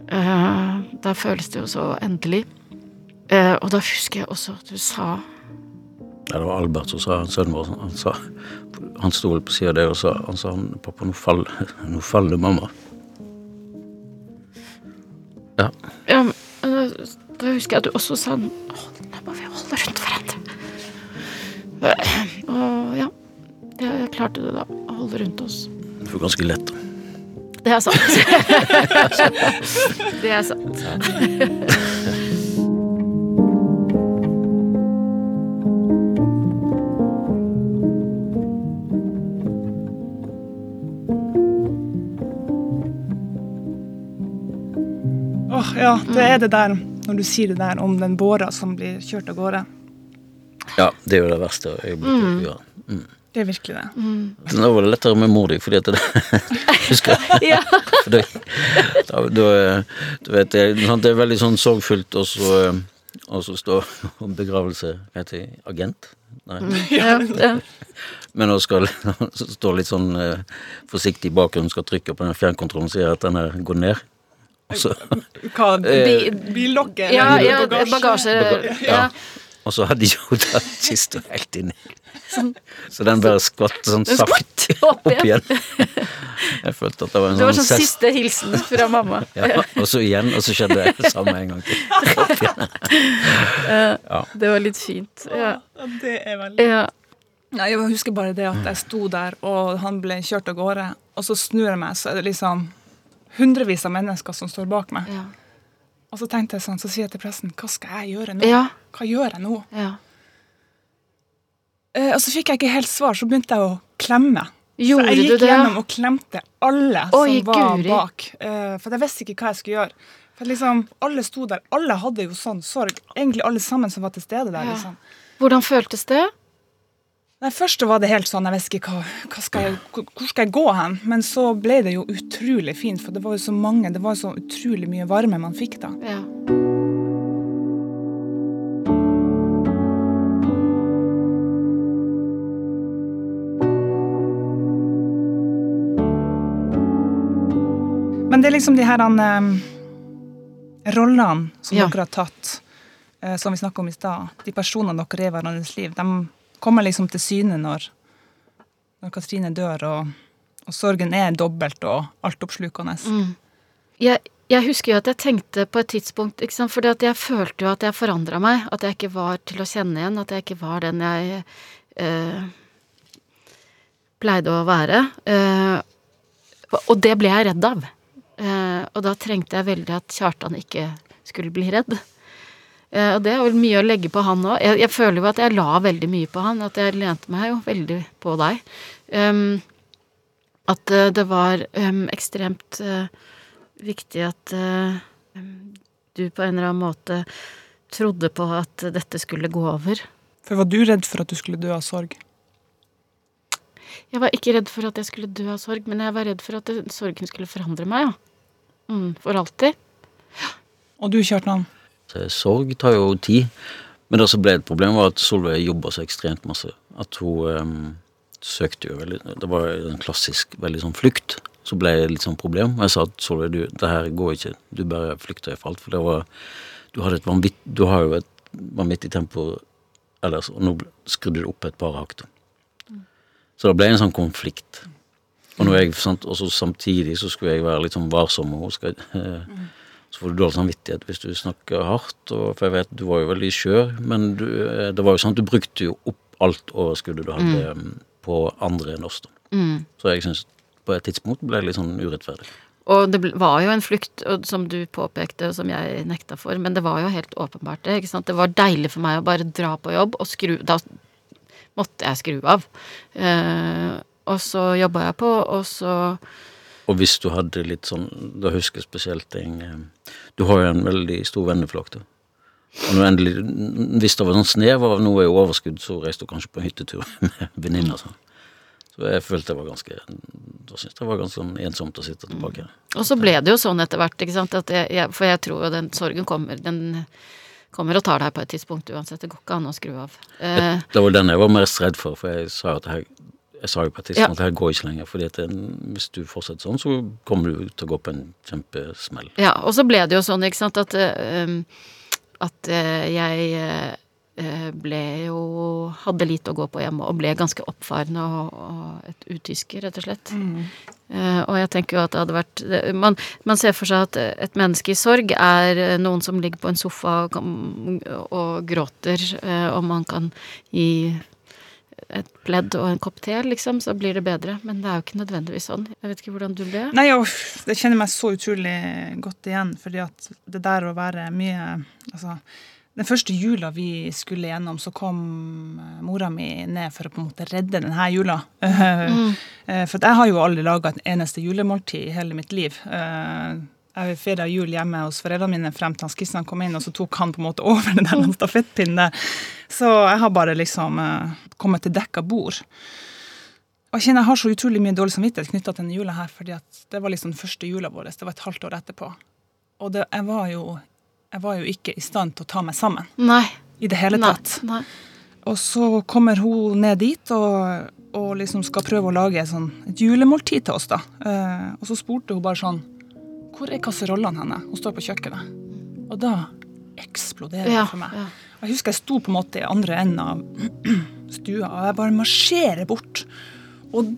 Eh, Da føles det jo så endelig. Og da husker jeg også at du sa Ja, det var Albert som sa, sønnen vår, han sa Han sto vel på sida av og sa han sa, 'Pappa, nå faller, nå faller mamma'. Ja. ja, men, Da husker jeg at du også sa «Å, Holde rundt hverandre. Og ja, jeg klarte det da. Å holde rundt oss. Det var ganske lett. Det er sant. det er sant. Åh, ja, det er det der, når du sier det der om den båra som blir kjørt av gårde. Ja, det er jo det verste øyeblikket. Mm. Ja. Mm. Det er virkelig det. Mm. Nå var det lettere med mor di, fordi at det Husker jeg. Ja. For det, da, da, du vet, det, er det er veldig sånn sorgfullt, og så, og så står begravelse Hva heter det? Agent? Nei. Ja, ja. Men nå skal stå litt sånn eh, forsiktig i bakgrunnen, skal trykke på den fjernkontrollen og sier at den her går ned. Og så, Hva, Eh, billokket? ja, ja bagasje. Ja. og så hadde de jo tatt kista helt inni. Så den bare skvatt sånn Den sakte opp opp igjen. Jeg følte at det var en Det var sånn sånn sest. siste hilsen fra mamma. Ja, og så igjen, og så skjedde det samme en gang til. Det var litt fint. Ja. Ja, Det er veldig ja. Nei, Jeg husker bare det at jeg sto der, og han ble kjørt av gårde. Og så snur jeg meg, så er det liksom hundrevis av mennesker som står bak meg. Ja. Og så tenkte jeg sånn, så sier jeg til presten, hva skal jeg gjøre nå? Ja. Hva gjør jeg nå? ja. Eh, og så fikk jeg ikke helt svar, så begynte jeg å klemme. Gjorde så jeg gikk gjennom og klemte alle Oi, som var Guri. bak. Eh, for jeg visste ikke hva jeg skulle gjøre. For liksom, Alle sto der. Alle hadde jo sånn sorg. Egentlig alle sammen som var til stede der. Ja. liksom. Hvordan føltes det? Nei, Først var det helt sånn, jeg visste ikke hva, hva skal jeg, hvor skal jeg gå hen. Men så ble det jo utrolig fint, for det var jo så mange, det var så utrolig mye varme man fikk da. Ja. Men det er liksom de her um, rollene som Ja. dere har tatt, uh, som vi snakka om i stad. De personene dere er i hverandres liv, de kommer liksom til syne når, når Katrine dør, og, og sorgen er dobbelt og altoppslukende. Mm. Jeg, jeg husker jo at jeg tenkte på et tidspunkt ikke sant? Fordi at jeg følte jo at jeg forandra meg. At jeg ikke var til å kjenne igjen. At jeg ikke var den jeg eh, pleide å være. Eh, og det ble jeg redd av. Eh, og da trengte jeg veldig at Kjartan ikke skulle bli redd. Eh, og det er vel mye å legge på han òg. Jeg, jeg føler jo at jeg la veldig mye på han. At jeg lente meg jo veldig på deg. Um, at eh, det var um, ekstremt uh, viktig at uh, du på en eller annen måte trodde på at dette skulle gå over. For var du redd for at du skulle dø av sorg? Jeg var ikke redd for at jeg skulle dø av sorg, men jeg var redd for at sorgen skulle forandre meg, ja. Mm, for alltid. Og du, Kjartan? Så Sorg tar jo tid. Men det som ble et problem, var at Solveig jobba så ekstremt masse. At hun um, søkte jo veldig Det var en klassisk veldig sånn flukt. Så ble det litt sånn problem. Og jeg sa at Solveig, du, det her går ikke. Du bare flykter for alt. For det var Du hadde et vanvitt Du har jo et vanvittig tempo ellers, og nå skrudde du opp et par hakk. Så det ble en sånn konflikt. Og jeg, samtidig så skulle jeg være litt sånn varsom med henne. Så får du dårlig samvittighet hvis du snakker hardt. Og, for jeg vet du var jo veldig skjør, men du, eh, det var jo sånn at du brukte jo opp alt overskuddet du hadde mm, på andre enn oss. Mm. Så jeg syns på et tidspunkt ble det litt sånn urettferdig. Og det var jo en flukt, som du påpekte, og som jeg nekta for, men det var jo helt åpenbart det. ikke sant? Det var deilig for meg å bare dra på jobb og skru Da måtte jeg skru av. Eh, og så jobba jeg på, og så Og hvis du hadde litt sånn Da husker jeg spesielt en eh, Du har jo en veldig stor venneflokk, du. Og når endelig, hvis det var sånn snev av noe i overskudd, så reiste du kanskje på en hyttetur med venninner. Så. så jeg følte det var ganske Da syntes jeg det var ganske sånn ensomt å sitte tilbake. Og så ble det jo sånn etter hvert, ikke sant. Jeg, jeg, for jeg tror jo den sorgen kommer. Den kommer og tar deg på et tidspunkt uansett. Det går ikke an å skru av. Eh, Det var den jeg var mest redd for, for jeg sa at her, jeg sa jo på et Ja. at her går ikke lenger. fordi hvis du fortsetter sånn, så kommer du til å gå på en kjempesmell. Ja, og så ble det jo sånn, ikke sant, at, um, at uh, jeg uh, ble jo Hadde lite å gå på hjemme og ble ganske oppfarende og, og et utysker, rett og slett. Eh, og jeg tenker jo at det hadde vært det- man, man ser for seg at et menneske i sorg er noen som ligger på en sofa og, og gråter, og man kan gi et pledd og en kopp te, liksom, så blir det bedre. Men det er jo ikke nødvendigvis sånn. Jeg vet ikke hvordan du ble. Nei, jeg, det kjenner meg så utrolig godt igjen, fordi at det der å være mye Altså, den første jula vi skulle gjennom, så kom eh, mora mi ned for å på en måte redde denne jula. Mm. For jeg har jo aldri laga et eneste julemåltid i hele mitt liv. Jeg feira jul hjemme hos foreldrene mine frem til hans Kristian kom inn, og så tok han på en måte over den der stafettpinnen. Så jeg har bare liksom eh, kommet til dekka bord. Og jeg kjenner jeg har så utrolig mye dårlig samvittighet knytta til denne jula her, fordi det var liksom den første jula vår. Det var et halvt år etterpå. Og det, jeg, var jo, jeg var jo ikke i stand til å ta meg sammen Nei. i det hele Nei. tatt. nei. Og så kommer hun ned dit og, og liksom skal prøve å lage et, sånn, et julemåltid til oss. da. Eh, og så spurte hun bare sånn Hvor er kasserollene henne? Hun står på kjøkkenet. Og da eksploderer det Ja, for meg. ja. Jeg husker jeg sto på en måte i andre enden av stua, og jeg bare marsjerer bort. Og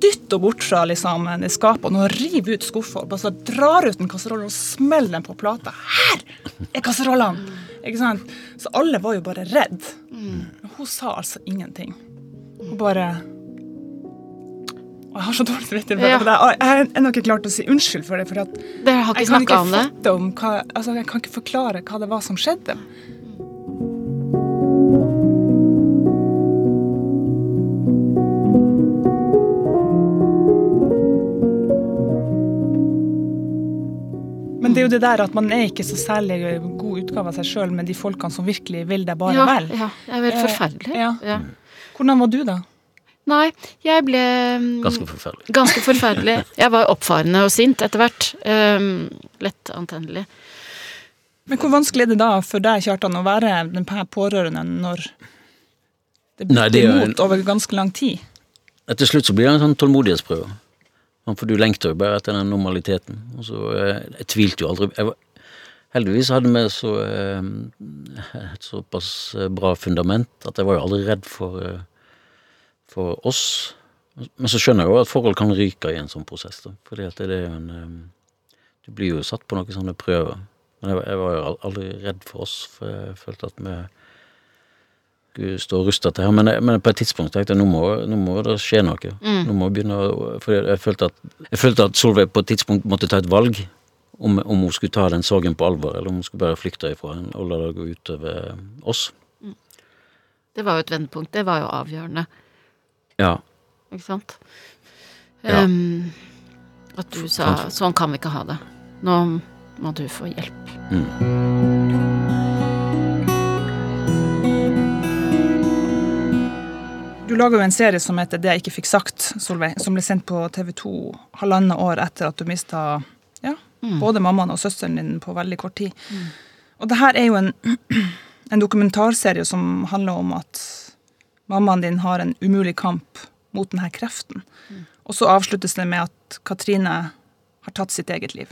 dytter bort fra liksom, det skapet og river ut skuffa og bare drar ut en kasserolle og smeller den på plata. Her er kasserollene! Ikke sant? Så alle var jo bare redd. Men hun sa altså ingenting. Hun bare Jeg har så dårlig samvittighet. For det. Og Jeg har ennå ikke klart å si unnskyld for det. For at Dere har jeg kan ikke om det? om hva Altså, jeg kan ikke forklare hva det var som skjedde. Men det er jo det der at man er ikke så særlig god utgave av seg sjøl med de folkene som virkelig vil deg bare ja, vel. ja, det er helt Eh, forferdelig. ja. Ja. Hvordan var du, da? Nei, jeg ble mm, Ganske forferdelig. ganske forferdelig. Jeg var oppfarende og sint etter hvert. Um, lett antennelig. Men hvor vanskelig er det da for deg, Kjartan, å være den pårørende når det Nei, det blir er imot over ganske lang tid? Til slutt så blir det en sånn tålmodighetsprøve. Sånn, For du lengter jo bare etter den normaliteten. Og så, eh, Jeg tvilte jo aldri jeg var, Heldigvis hadde vi så, eh, et såpass eh, bra fundament at jeg var jo aldri redd for, for oss. Men så skjønner jeg jo at forhold kan ryke i en sånn prosess. da, fordi at det er jo en eh, Du blir jo satt på noen sånne prøver. Men jeg, var- jo aldri redd for oss, for jeg følte at vi skulle stå og ruste til her. Men, jeg, men på et tidspunkt tenkte jeg nå må, nå må det skje noe. Nå må jeg begynne For jeg følte, at, jeg følte at Solveig på et tidspunkt måtte ta et valg. Om, om hun skulle ta den sorgen på alvor, eller om hun skulle bare flykte ifra den og la det gå utover oss. Det var jo et vendepunkt. Det var jo avgjørende, Ja. ikke sant? Ja. Um, at du sa 'sånn kan vi ikke ha det'. Nå må du få hjelp. Du laga jo en serie som heter 'Det jeg ikke fikk sagt', Solveig, som ble sendt på TV2 halvannet år etter at du mista ja, både mammaen og søsteren din på veldig kort tid. Og det her er jo en, en dokumentarserie som handler om at mammaen din har en umulig kamp mot denne kreften. Og så avsluttes det med at Katrine har tatt sitt eget liv.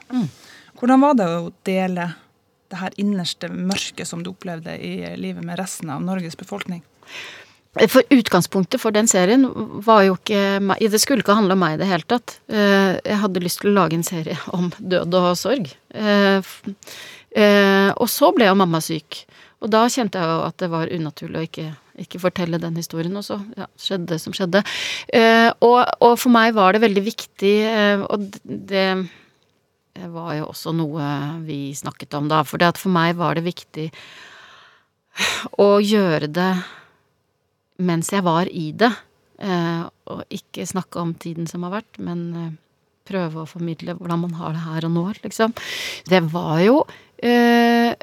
Hvordan var det å dele det her innerste mørket som du opplevde i livet med resten av Norges befolkning? For utgangspunktet for den serien var jo ikke meg Det skulle ikke handle om meg i det hele tatt. Eh, Jeg hadde lyst til å lage en serie om død og sorg. Eh, eh, Og så ble jo mamma syk. Og da kjente jeg jo at det var unaturlig å ikke, ikke fortelle den historien. Og så ja, skjedde det som skjedde. Eh, Og, og for meg var det veldig viktig, eh, og det det var jo også noe vi snakket om da. For det at for meg var det viktig å gjøre det mens jeg var i det. Eh, og ikke snakke om tiden som har vært, men eh, prøve å formidle hvordan man har det her og nå, liksom. Det var jo eh,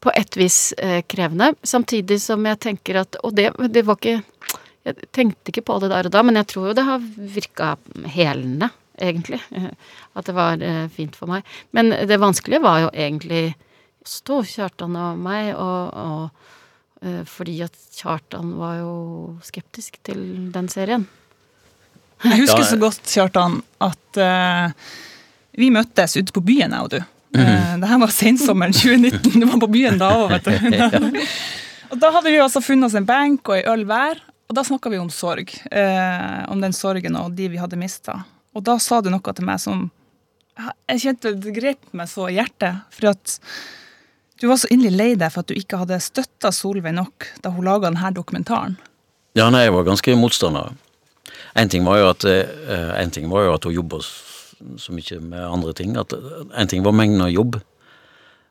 på et vis eh, krevende, samtidig som jeg tenker at Og det, det var ikke Jeg tenkte ikke på det der og da, men jeg tror jo det har virka helende, egentlig. At det var eh, fint for meg. Men det vanskelige var jo egentlig stå Kjartan og meg, og, og eh, fordi at Kjartan var jo skeptisk til den serien. Jeg husker så godt, Kjartan, at uh, vi møttes ute på byen, jeg og du. Uh, det her var sensommeren 2019. Du var på byen da òg, vet du. og da hadde vi altså funnet oss en benk og ei øl hver, og da snakka vi om sorg. eh, om den sorgen og de vi hadde mista. Og da sa du noe til meg som Jeg kjente det grep meg så i hjertet. For at du var så inderlig lei deg for at du ikke hadde støtta Solveig nok da hun laga denne dokumentaren. Ja, nei, jeg var ganske motstander. En ting var jo at, eh, en ting var jo at hun jobba så mye med andre ting. At én en ting var mengden av jobb.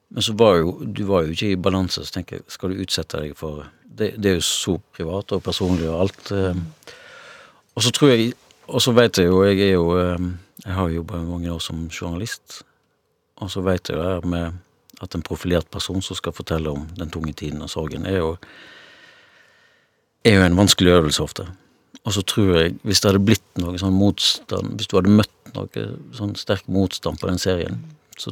Men så var jo, du var jo ikke i balanse, så tenker jeg, skal du utsette deg for Det, det er jo så privat og personlig og alt. eh. Og så tror jeg Og så vet jeg jo, jeg er jo eh, Jeg har jo jobba mange år som journalist. Og så vet jeg jo her med at en profilert person som skal fortelle om den tunge tiden og sorgen, er jo er jo en vanskelig øvelse ofte. Og så tror jeg, hvis det hadde blitt noe sånn motstand, hvis du hadde møtt noe sånn sterk motstand på den serien, så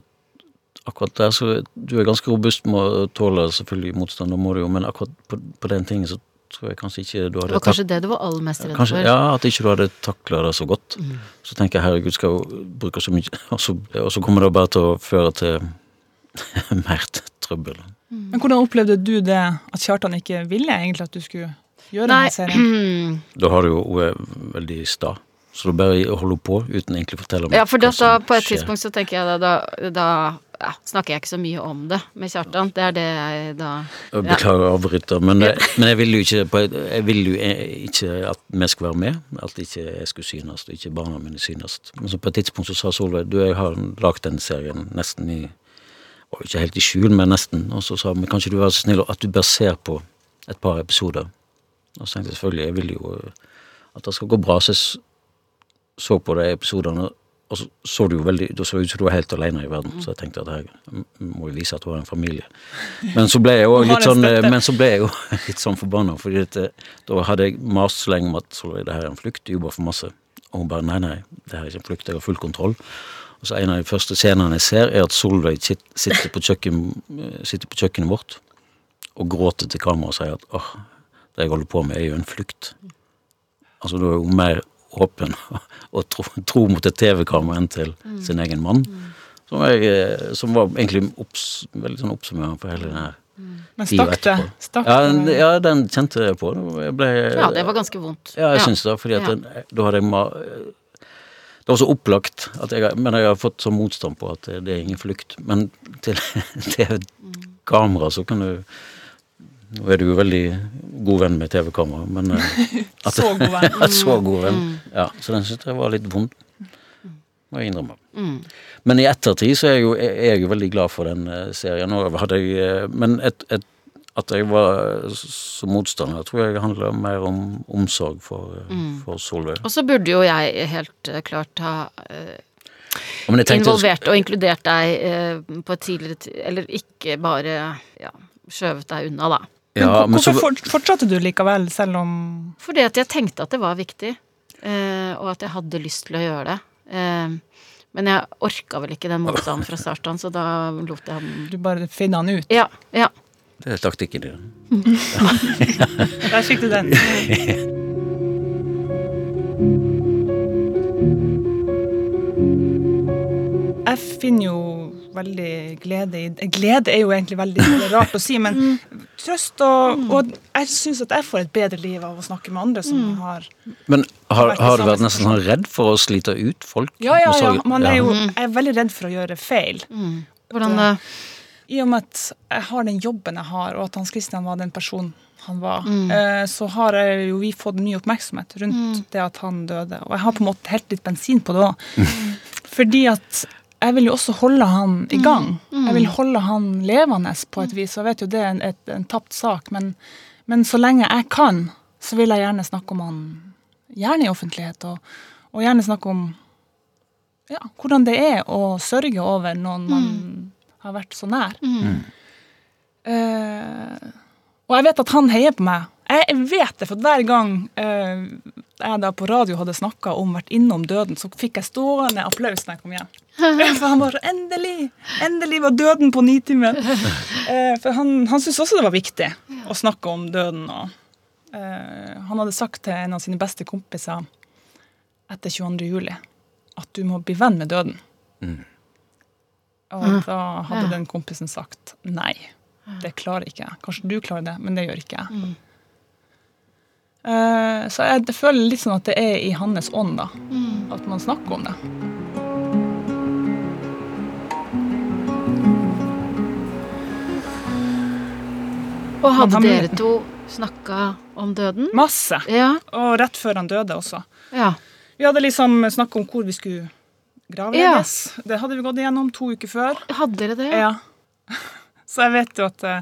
akkurat der så Du er ganske robust med å tåle selvfølgelig motstand, da må du jo, men akkurat på, på den tingen så tror jeg kanskje ikke du hadde Det var kanskje det du var aller mest redd for. ja, at ikke du hadde takla det så godt. Så tenker jeg herregud, skal jeg bruke så mye Og så, og så kommer det bare til å føre til mer trøbbel. Men hvordan opplevde du det at Kjartan ikke ville egentlig at du skulle gjøre Nei, denne serien? Da har du jo Hun er veldig sta. Så du bare holder på uten egentlig å fortelle om Ja, for hva dette, som da, på et skjer. tidspunkt så tenker jeg da, da, da ja, snakker jeg ikke så mye om det med Kjartan. Det er det jeg da ja. Beklager å avbryte, men, men jeg ville jo ikke Jeg vil jo ikke at vi skulle være med. At ikke jeg skulle synes, og ikke barna mine synes. Men så på et tidspunkt så sa Solveig du, jeg har lagd denne serien nesten i og Ikke helt i skjul, men nesten. Og så sa hun kan ikke du være så snill at du bare ser på et par episoder. Og så tenkte jeg selvfølgelig, jeg vil jo at det skal gå bra, så jeg så på de episodene. Og så så du jo veldig, da så det ut som du var helt alene i verden, så jeg tenkte at jeg må jo vise at du har en familie. Men så ble jeg jo litt sånn, men så ble jeg jo litt sånn forbanna, fordi eh, da hadde jeg mast så lenge om at Solveig, det her er en flukt, du jobber for masse. Og hun bare nei, nei, det her er ikke en flukt, jeg har full kontroll. Og så en av de første scenene jeg ser, er at Solveig sitter på, kjøkken, eh, sitter på kjøkkenet vårt og gråter til kameraet og sier at åh, det jeg holder på med, er jo en flukt. Altså du er jo mer åpen og tro, tro mot et TV-kamera enn til sin egen mann. Som, jeg, eh, som var egentlig opps, veldig sånn oppsummerende for hele den her Men stakk det? Stakk Ja, den- ja, den kjente jeg på. Jeg ble, Ja, det var ganske vondt. Ja, jeg syns det, fordi at den, da hadde jeg ma Det var så opplagt, at jeg, men jeg har fått sånn motstand på at det, det er ingen flukt. Men til TV-kamera så kan du Nå er du jo veldig god venn med TV-kamera, men eh, at, Så god venn. så god venn. Ja, så den syntes jeg var litt vond. Må jeg innrømme. Men i ettertid så er jeg jo, er jeg jo veldig glad for den eh, serien. Jeg, eh, men et, et, at jeg var som motstander, tror jeg handler mer om omsorg for, mm. for Solveig. Og så burde jo jeg helt klart ha jeg tenkte- involvert og inkludert deg eh, på et tidligere ti- Eller ikke bare ja, skjøvet deg unna, da. Ja, men, men så, hvorfor fortsatte du likevel, selv om Fordi at jeg tenkte at det var viktig, eh, og at jeg hadde lyst til å gjøre det. Eh, men jeg orka vel ikke den motstanden fra starten, så da lot jeg ham du bare finner han ut? Ja. ja. det er taktikken din. Der fikk du den. Jeg finner jo veldig glede i Glede er jo egentlig veldig rart å si, men trøst og, og jeg syns at jeg får et bedre liv av å snakke med andre som har Men har, har du vært nesten sånn redd for å slite ut folk? Ja, ja, ja. Man er jo jeg er veldig redd for å gjøre feil. Hvordan eh, I og med at jeg har den jobben jeg har, og at Hans Christian var den personen han var, mm. så har jeg jo vi fått mye oppmerksomhet rundt det at han døde. Og jeg har på en måte helt litt bensin på det òg. Fordi at jeg vil jo også holde han i gang. Jeg vil holde han levende på et vis. Og jeg vet jo det er en, et, en tapt sak, men, men så lenge jeg kan, så vil jeg gjerne snakke om han gjerne i offentlighet. Og, og gjerne snakke om ja, hvordan det er å sørge over noen man har vært så nær. Eh, og jeg vet at han heier på meg. Jeg vet det, for hver gang uh, jeg da på radio hadde snakka om vært innom døden, så fikk jeg stående applaus når jeg kom hjem. For han var så Endelig! Endelig var døden på Nitimen! Eh, for han, han syntes også det var viktig å snakke om døden. Og, uh, han hadde sagt til en av sine beste kompiser etter 22. juli at du må bli venn med døden. Og da hadde den kompisen sagt nei. Det klarer ikke jeg. Kanskje du klarer det, men det gjør ikke jeg. Eh, så jeg føler litt sånn at det er i hans ånd, da. At man snakker om det. Og hadde Han- dere to snakka om døden? Masse. Ja. Og rett før han døde også. ja. Vi hadde liksom snakka om hvor vi skulle gravlegges. Det hadde vi gått igjennom to uker før. Hadde dere det? Ja. Så jeg vet jo at eh,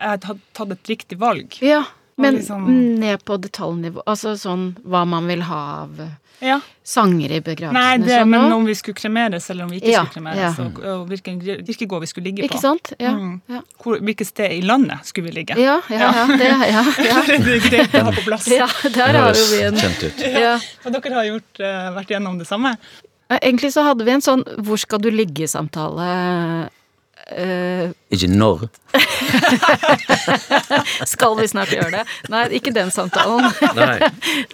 jeg hadde tatt et riktig valg. Ja, men liksom- ned på detaljnivå. Altså sånn hva man vil ha av Ja. sanger i begravelsene. Nei, det, sånn, men om vi skulle kremeres eller om vi ikke Ja, skulle kremeres, ja. og, og hvilken kirkegård vi skulle ligge på. Ikke sant? Ja. Mm. Ja, Hvor, hvilket sted i landet skulle vi ligge. ja, ja. ja, det, ja, ja. det er greit å ha på plass. ja der har jo vi en kjent ut. ja. Og dere har gjort, eh, vært gjennom det samme? Egentlig så hadde vi en sånn 'hvor skal du ligge'-samtale. Eh, Ikke når. skal vi snart gjøre det? Nei, ikke den samtalen. Nei,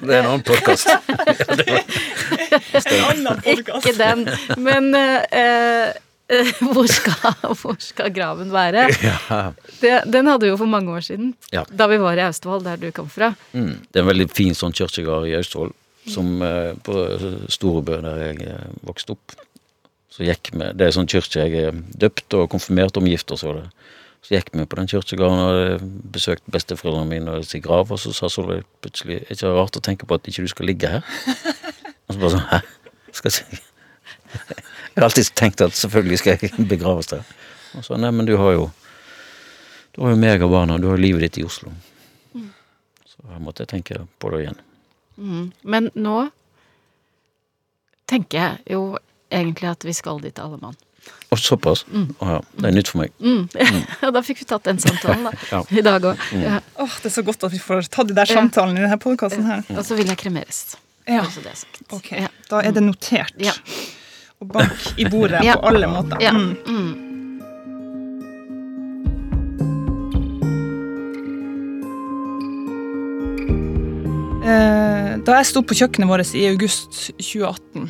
det er en annen podkast. Ikke den. Men uh, uh, hvor, skal, hvor skal graven være? Ja. Det, den hadde vi jo for mange år siden. Ja. Da vi var i Austevoll, der du kom fra. Mm. Det er en veldig fin sånn kirkegård i Austevoll, som på Storebø, der jeg vokste opp. Så gikk vi Det er sånn kirke jeg er døpt og konfirmert og omgift og så det. Så gikk vi på den kirkegården og besøkte besøkt besteforeldrene mine og sin grav, og så sa Solveig plutselig Er ikke rart å tenke på at ikke du skal ligge her? Og så bare sånn Hæ? Skal jeg Jeg har alltid tenkt at selvfølgelig skal jeg begraves der. Og så nei, men du har jo Du har jo meg og barna, du har jo livet ditt i Oslo. Så her måtte jeg tenke på det igjen. Mm. Men nå tenker jeg jo egentlig at vi skal dit alle mann. Og såpass? Å ja. Det er nytt for meg. Mm. Ja, da fikk vi tatt den samtalen, da. Ja. I dag òg. Ja. Oh, Det er så godt at vi får tatt de der samtalene i denne podkasten her. Og så vil jeg kremeres. Ja. Bare det sagt. Ok, Ja. Da er det notert. Ja. Og bank i bordet Ja. på alle måter. Ja. Mm. Mm. Eh, Da jeg sto på kjøkkenet vårt i august 2018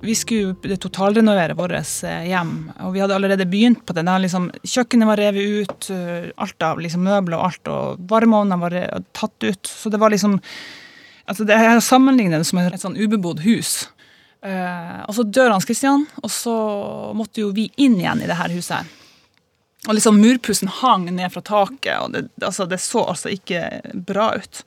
Vi skulle totalrenovere vårt eh, hjem, og vi hadde allerede begynt på det. Liksom, kjøkkenet var revet ut, eh, alt av liksom, møbler og alt, og varmeovnene var tatt ut. Så det var liksom altså det Jeg sammenligner det som et sånn ubebodd hus. Uh, og så dør Hans Christian, og så måtte jo vi inn igjen i det her huset. Og liksom Murpussen hang ned fra taket, og det, altså, det så altså ikke bra ut.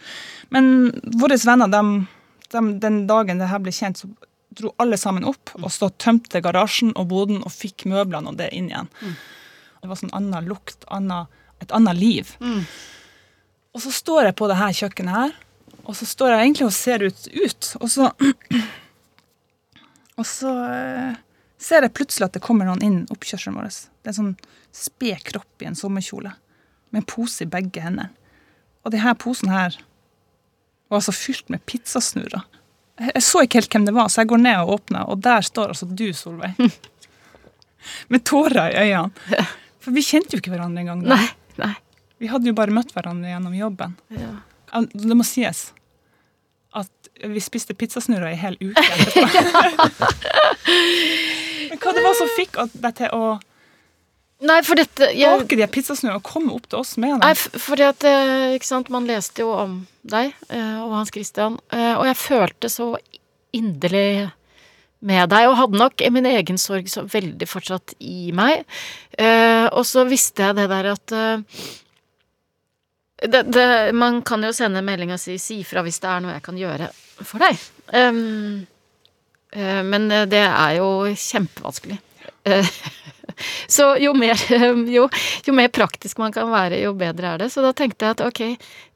Men våre venner, de, de, den dagen det her ble kjent, så dro alle sammen opp og så tømte garasjen og boden og fikk møblene og det inn igjen. Det var sånn annen lukt, annet, et annet liv. Og så står jeg på det her kjøkkenet her, og så står jeg egentlig og ser ut, ut og så Og så eh, ser jeg plutselig at det kommer noen inn oppkjørselen vår. Det er en sånn sped kropp i en sommerkjole med en pose i begge hendene. Og denne posen her var altså fylt med pizzasnurrer. Jeg så ikke helt hvem det var, så jeg går ned og åpner, og der står altså du, Solveig. Med tårer i øynene. For vi kjente jo ikke hverandre engang. Nei. Nei. Vi hadde jo bare møtt hverandre gjennom jobben. Ja. Ja, Det må sies at vi spiste pizzasnurrer i hel uke etterpå. Men hva det var som fikk deg til å Nei, for dette jeg, Orker de pizzasnø å komme opp til oss med Nei, for f- fordi at eh, ikke sant, Man leste jo om deg eh, og Hans Christian, eh, og jeg følte så inderlig med deg, og hadde nok min egen sorg så veldig fortsatt i meg. Eh, Og så visste jeg det der at det, det, Man kan jo sende melding og si 'si fra hvis det er noe jeg kan gjøre for deg'. Um, eh, men det er jo kjempevanskelig. Så jo mer, jo, jo mer praktisk man kan være, jo bedre er det. Så da tenkte jeg at ok,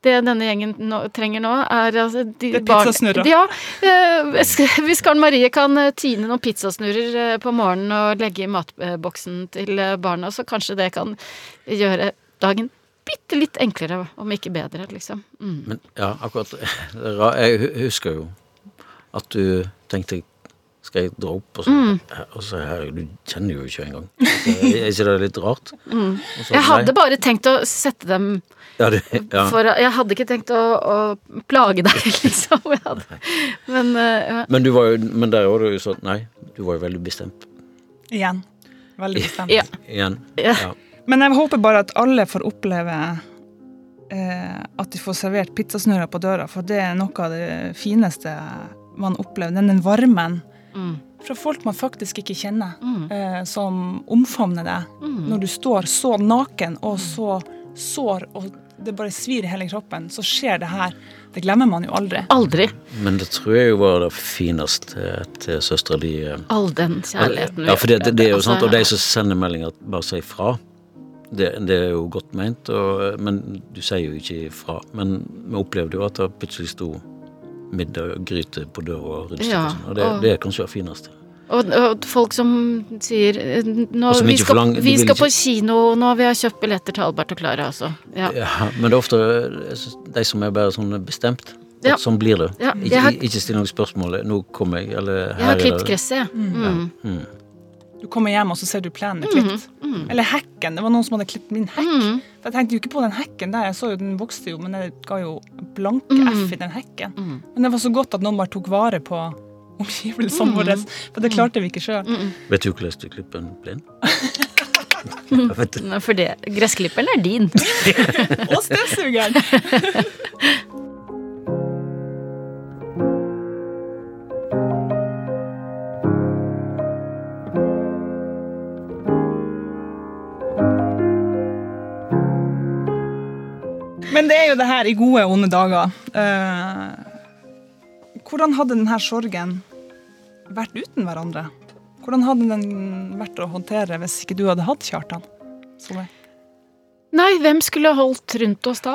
det denne gjengen nå, trenger nå, er altså de Det er barn- pizzasnurrer. Ja. eh, hvis- Karen Marie kan eh, tine noen pizzasnurrer eh, på morgenen og legge i matboksen til barna, så kanskje det kan gjøre dagen bitte litt enklere, om ikke bedre, liksom. Mm. Men ja, akkurat Jeg husker jo at du tenkte skal jeg dra opp? Og så, Mm. og så her, Du kjenner jo ikke engang. Er ikke det litt rart? Mm. så, Mm. Jeg hadde nei. bare tenkt å sette dem ja, det, ja. for Jeg hadde ikke tenkt å, å plage deg, liksom. Jeg hadde, men uh. Men, du var jo, men der var du jo sånn Nei, du var jo veldig bestemt. Igjen. Veldig bestemt. Ja. Igjen. Ja. Ja. Men jeg håper bare at alle får oppleve eh, at de får servert pizzasnurrer på døra, for det er noe av det fineste man opplever. Den varmen Mm. fra folk man faktisk ikke kjenner, Mm. eh, som omfavner deg Mm. når du står så naken og så sår, og det bare svir i hele kroppen, så skjer det her. Det glemmer man jo aldri. Aldri. Men det tror jeg jo var det fineste til søstera di. eh, All den kjærligheten. Ja, for det, det, det er jo Altså, sant, og de som sender meldinger, bare si fra. Det, det er jo godt meint, og, men du sier jo ikke ifra. Men vi opplevde jo at det plutselig sto middag og gryte på døra og rundstykker Ja, og sånn. Og det, er kanskje det fineste. Og, og folk som sier vi, skal, lang, vi skal ikke- på kino nå, vi har kjøpt billetter til Albert og Klara, altså. Ja. Ja, men det er ofte de som er bare sånn bestemt. Ja. Sånn blir det. Ja, har- ikke still noen spørsmål. 'Nå kommer jeg', eller Jeg har klippet gresset, jeg. Mm. Mm. Du kommer hjem, og så ser du plenen er klippet. Eller hekken. Det var noen som hadde klippet min hekk. Mm. For Jeg tenkte jo ikke på den hekken der. Jeg så jo den vokste jo, men jeg ga jo blanke Mm. F i den hekken. Mm. Men det var så godt at noen bare tok vare på omgivelsene Mm. våre. For det klarte vi ikke sjøl. Vet du hvordan du klipper en plen? For det, gressklipperen er din. Og støvsugeren! Men det er jo det her i gode og onde dager. Eh, hvordan hadde denne sorgen vært uten hverandre? Hvordan hadde den vært å håndtere hvis ikke du hadde hatt Kjartan? Solveig? Nei, hvem skulle holdt rundt oss da?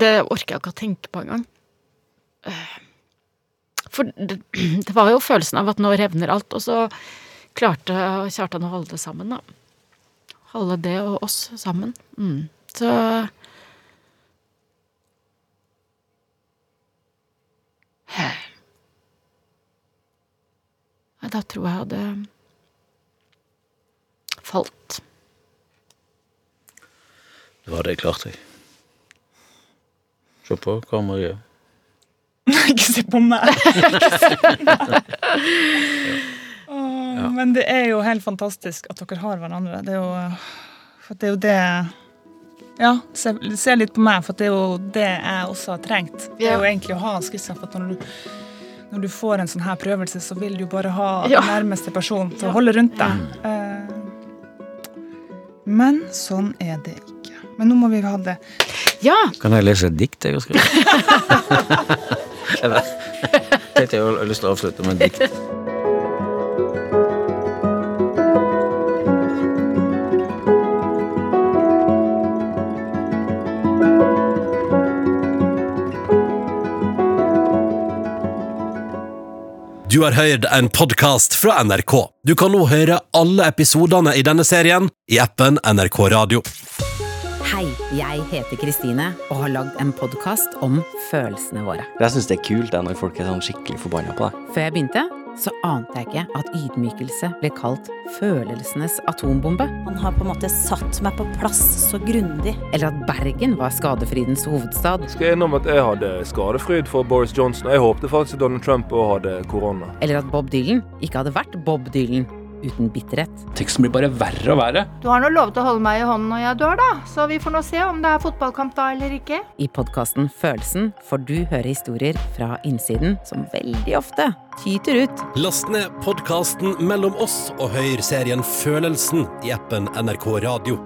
Det orker jeg ikke å tenke på engang. Eh, For det, det var jo følelsen av at nå revner alt, og så klarte Kjartan å holde det sammen, da. Holde det og oss sammen. Mm. Så Nei, Da tror jeg hadde falt. Det var det jeg klarte, jeg. Se på hva Maria ikke se på meg! Men det er jo helt fantastisk at dere har hverandre. Det er jo, for det, er jo det Ja, se, se litt på meg, for det er jo det jeg også har trengt. Det er jo egentlig å ha skisser. For at når du, når du får en sånn her prøvelse, så vil du bare ha Ja. nærmeste person til å holde rundt deg. Eh, Men sånn er det ikke. Men nå må vi ha det Ja! Kan jeg lese et dikt jeg har skrevet? jeg tenkte jeg hadde lyst til å avslutte med et dikt. Du har hørt en podkast fra NRK. Du kan nå høre alle episodene i denne serien i appen NRK Radio. Hei, jeg heter Kristine og har lagd en podkast om følelsene våre. Jeg syns det er kult det, når folk er sånn skikkelig forbanna på deg. Før jeg begynte, så ante jeg ikke at ydmykelse ble kalt følelsenes atombombe. Han har på en måte satt meg på plass så grundig. Eller at Bergen var skadefrydens hovedstad. skal jeg innrømme at jeg hadde skadefryd for Boris Johnson. Jeg håpte faktisk Donald Trump òg hadde korona. Eller at Bob Dylan ikke hadde vært Bob Dylan uten bitterhet. Teksten blir bare verre og verre. Du har nå lovet å holde meg i hånden når jeg dør, da. Så vi får nå se om det er fotballkamp da eller ikke. I podkasten Følelsen får du høre historier fra innsiden som veldig ofte tyter ut. Last ned podkasten Mellom oss og hør serien Følelsen i appen NRK Radio.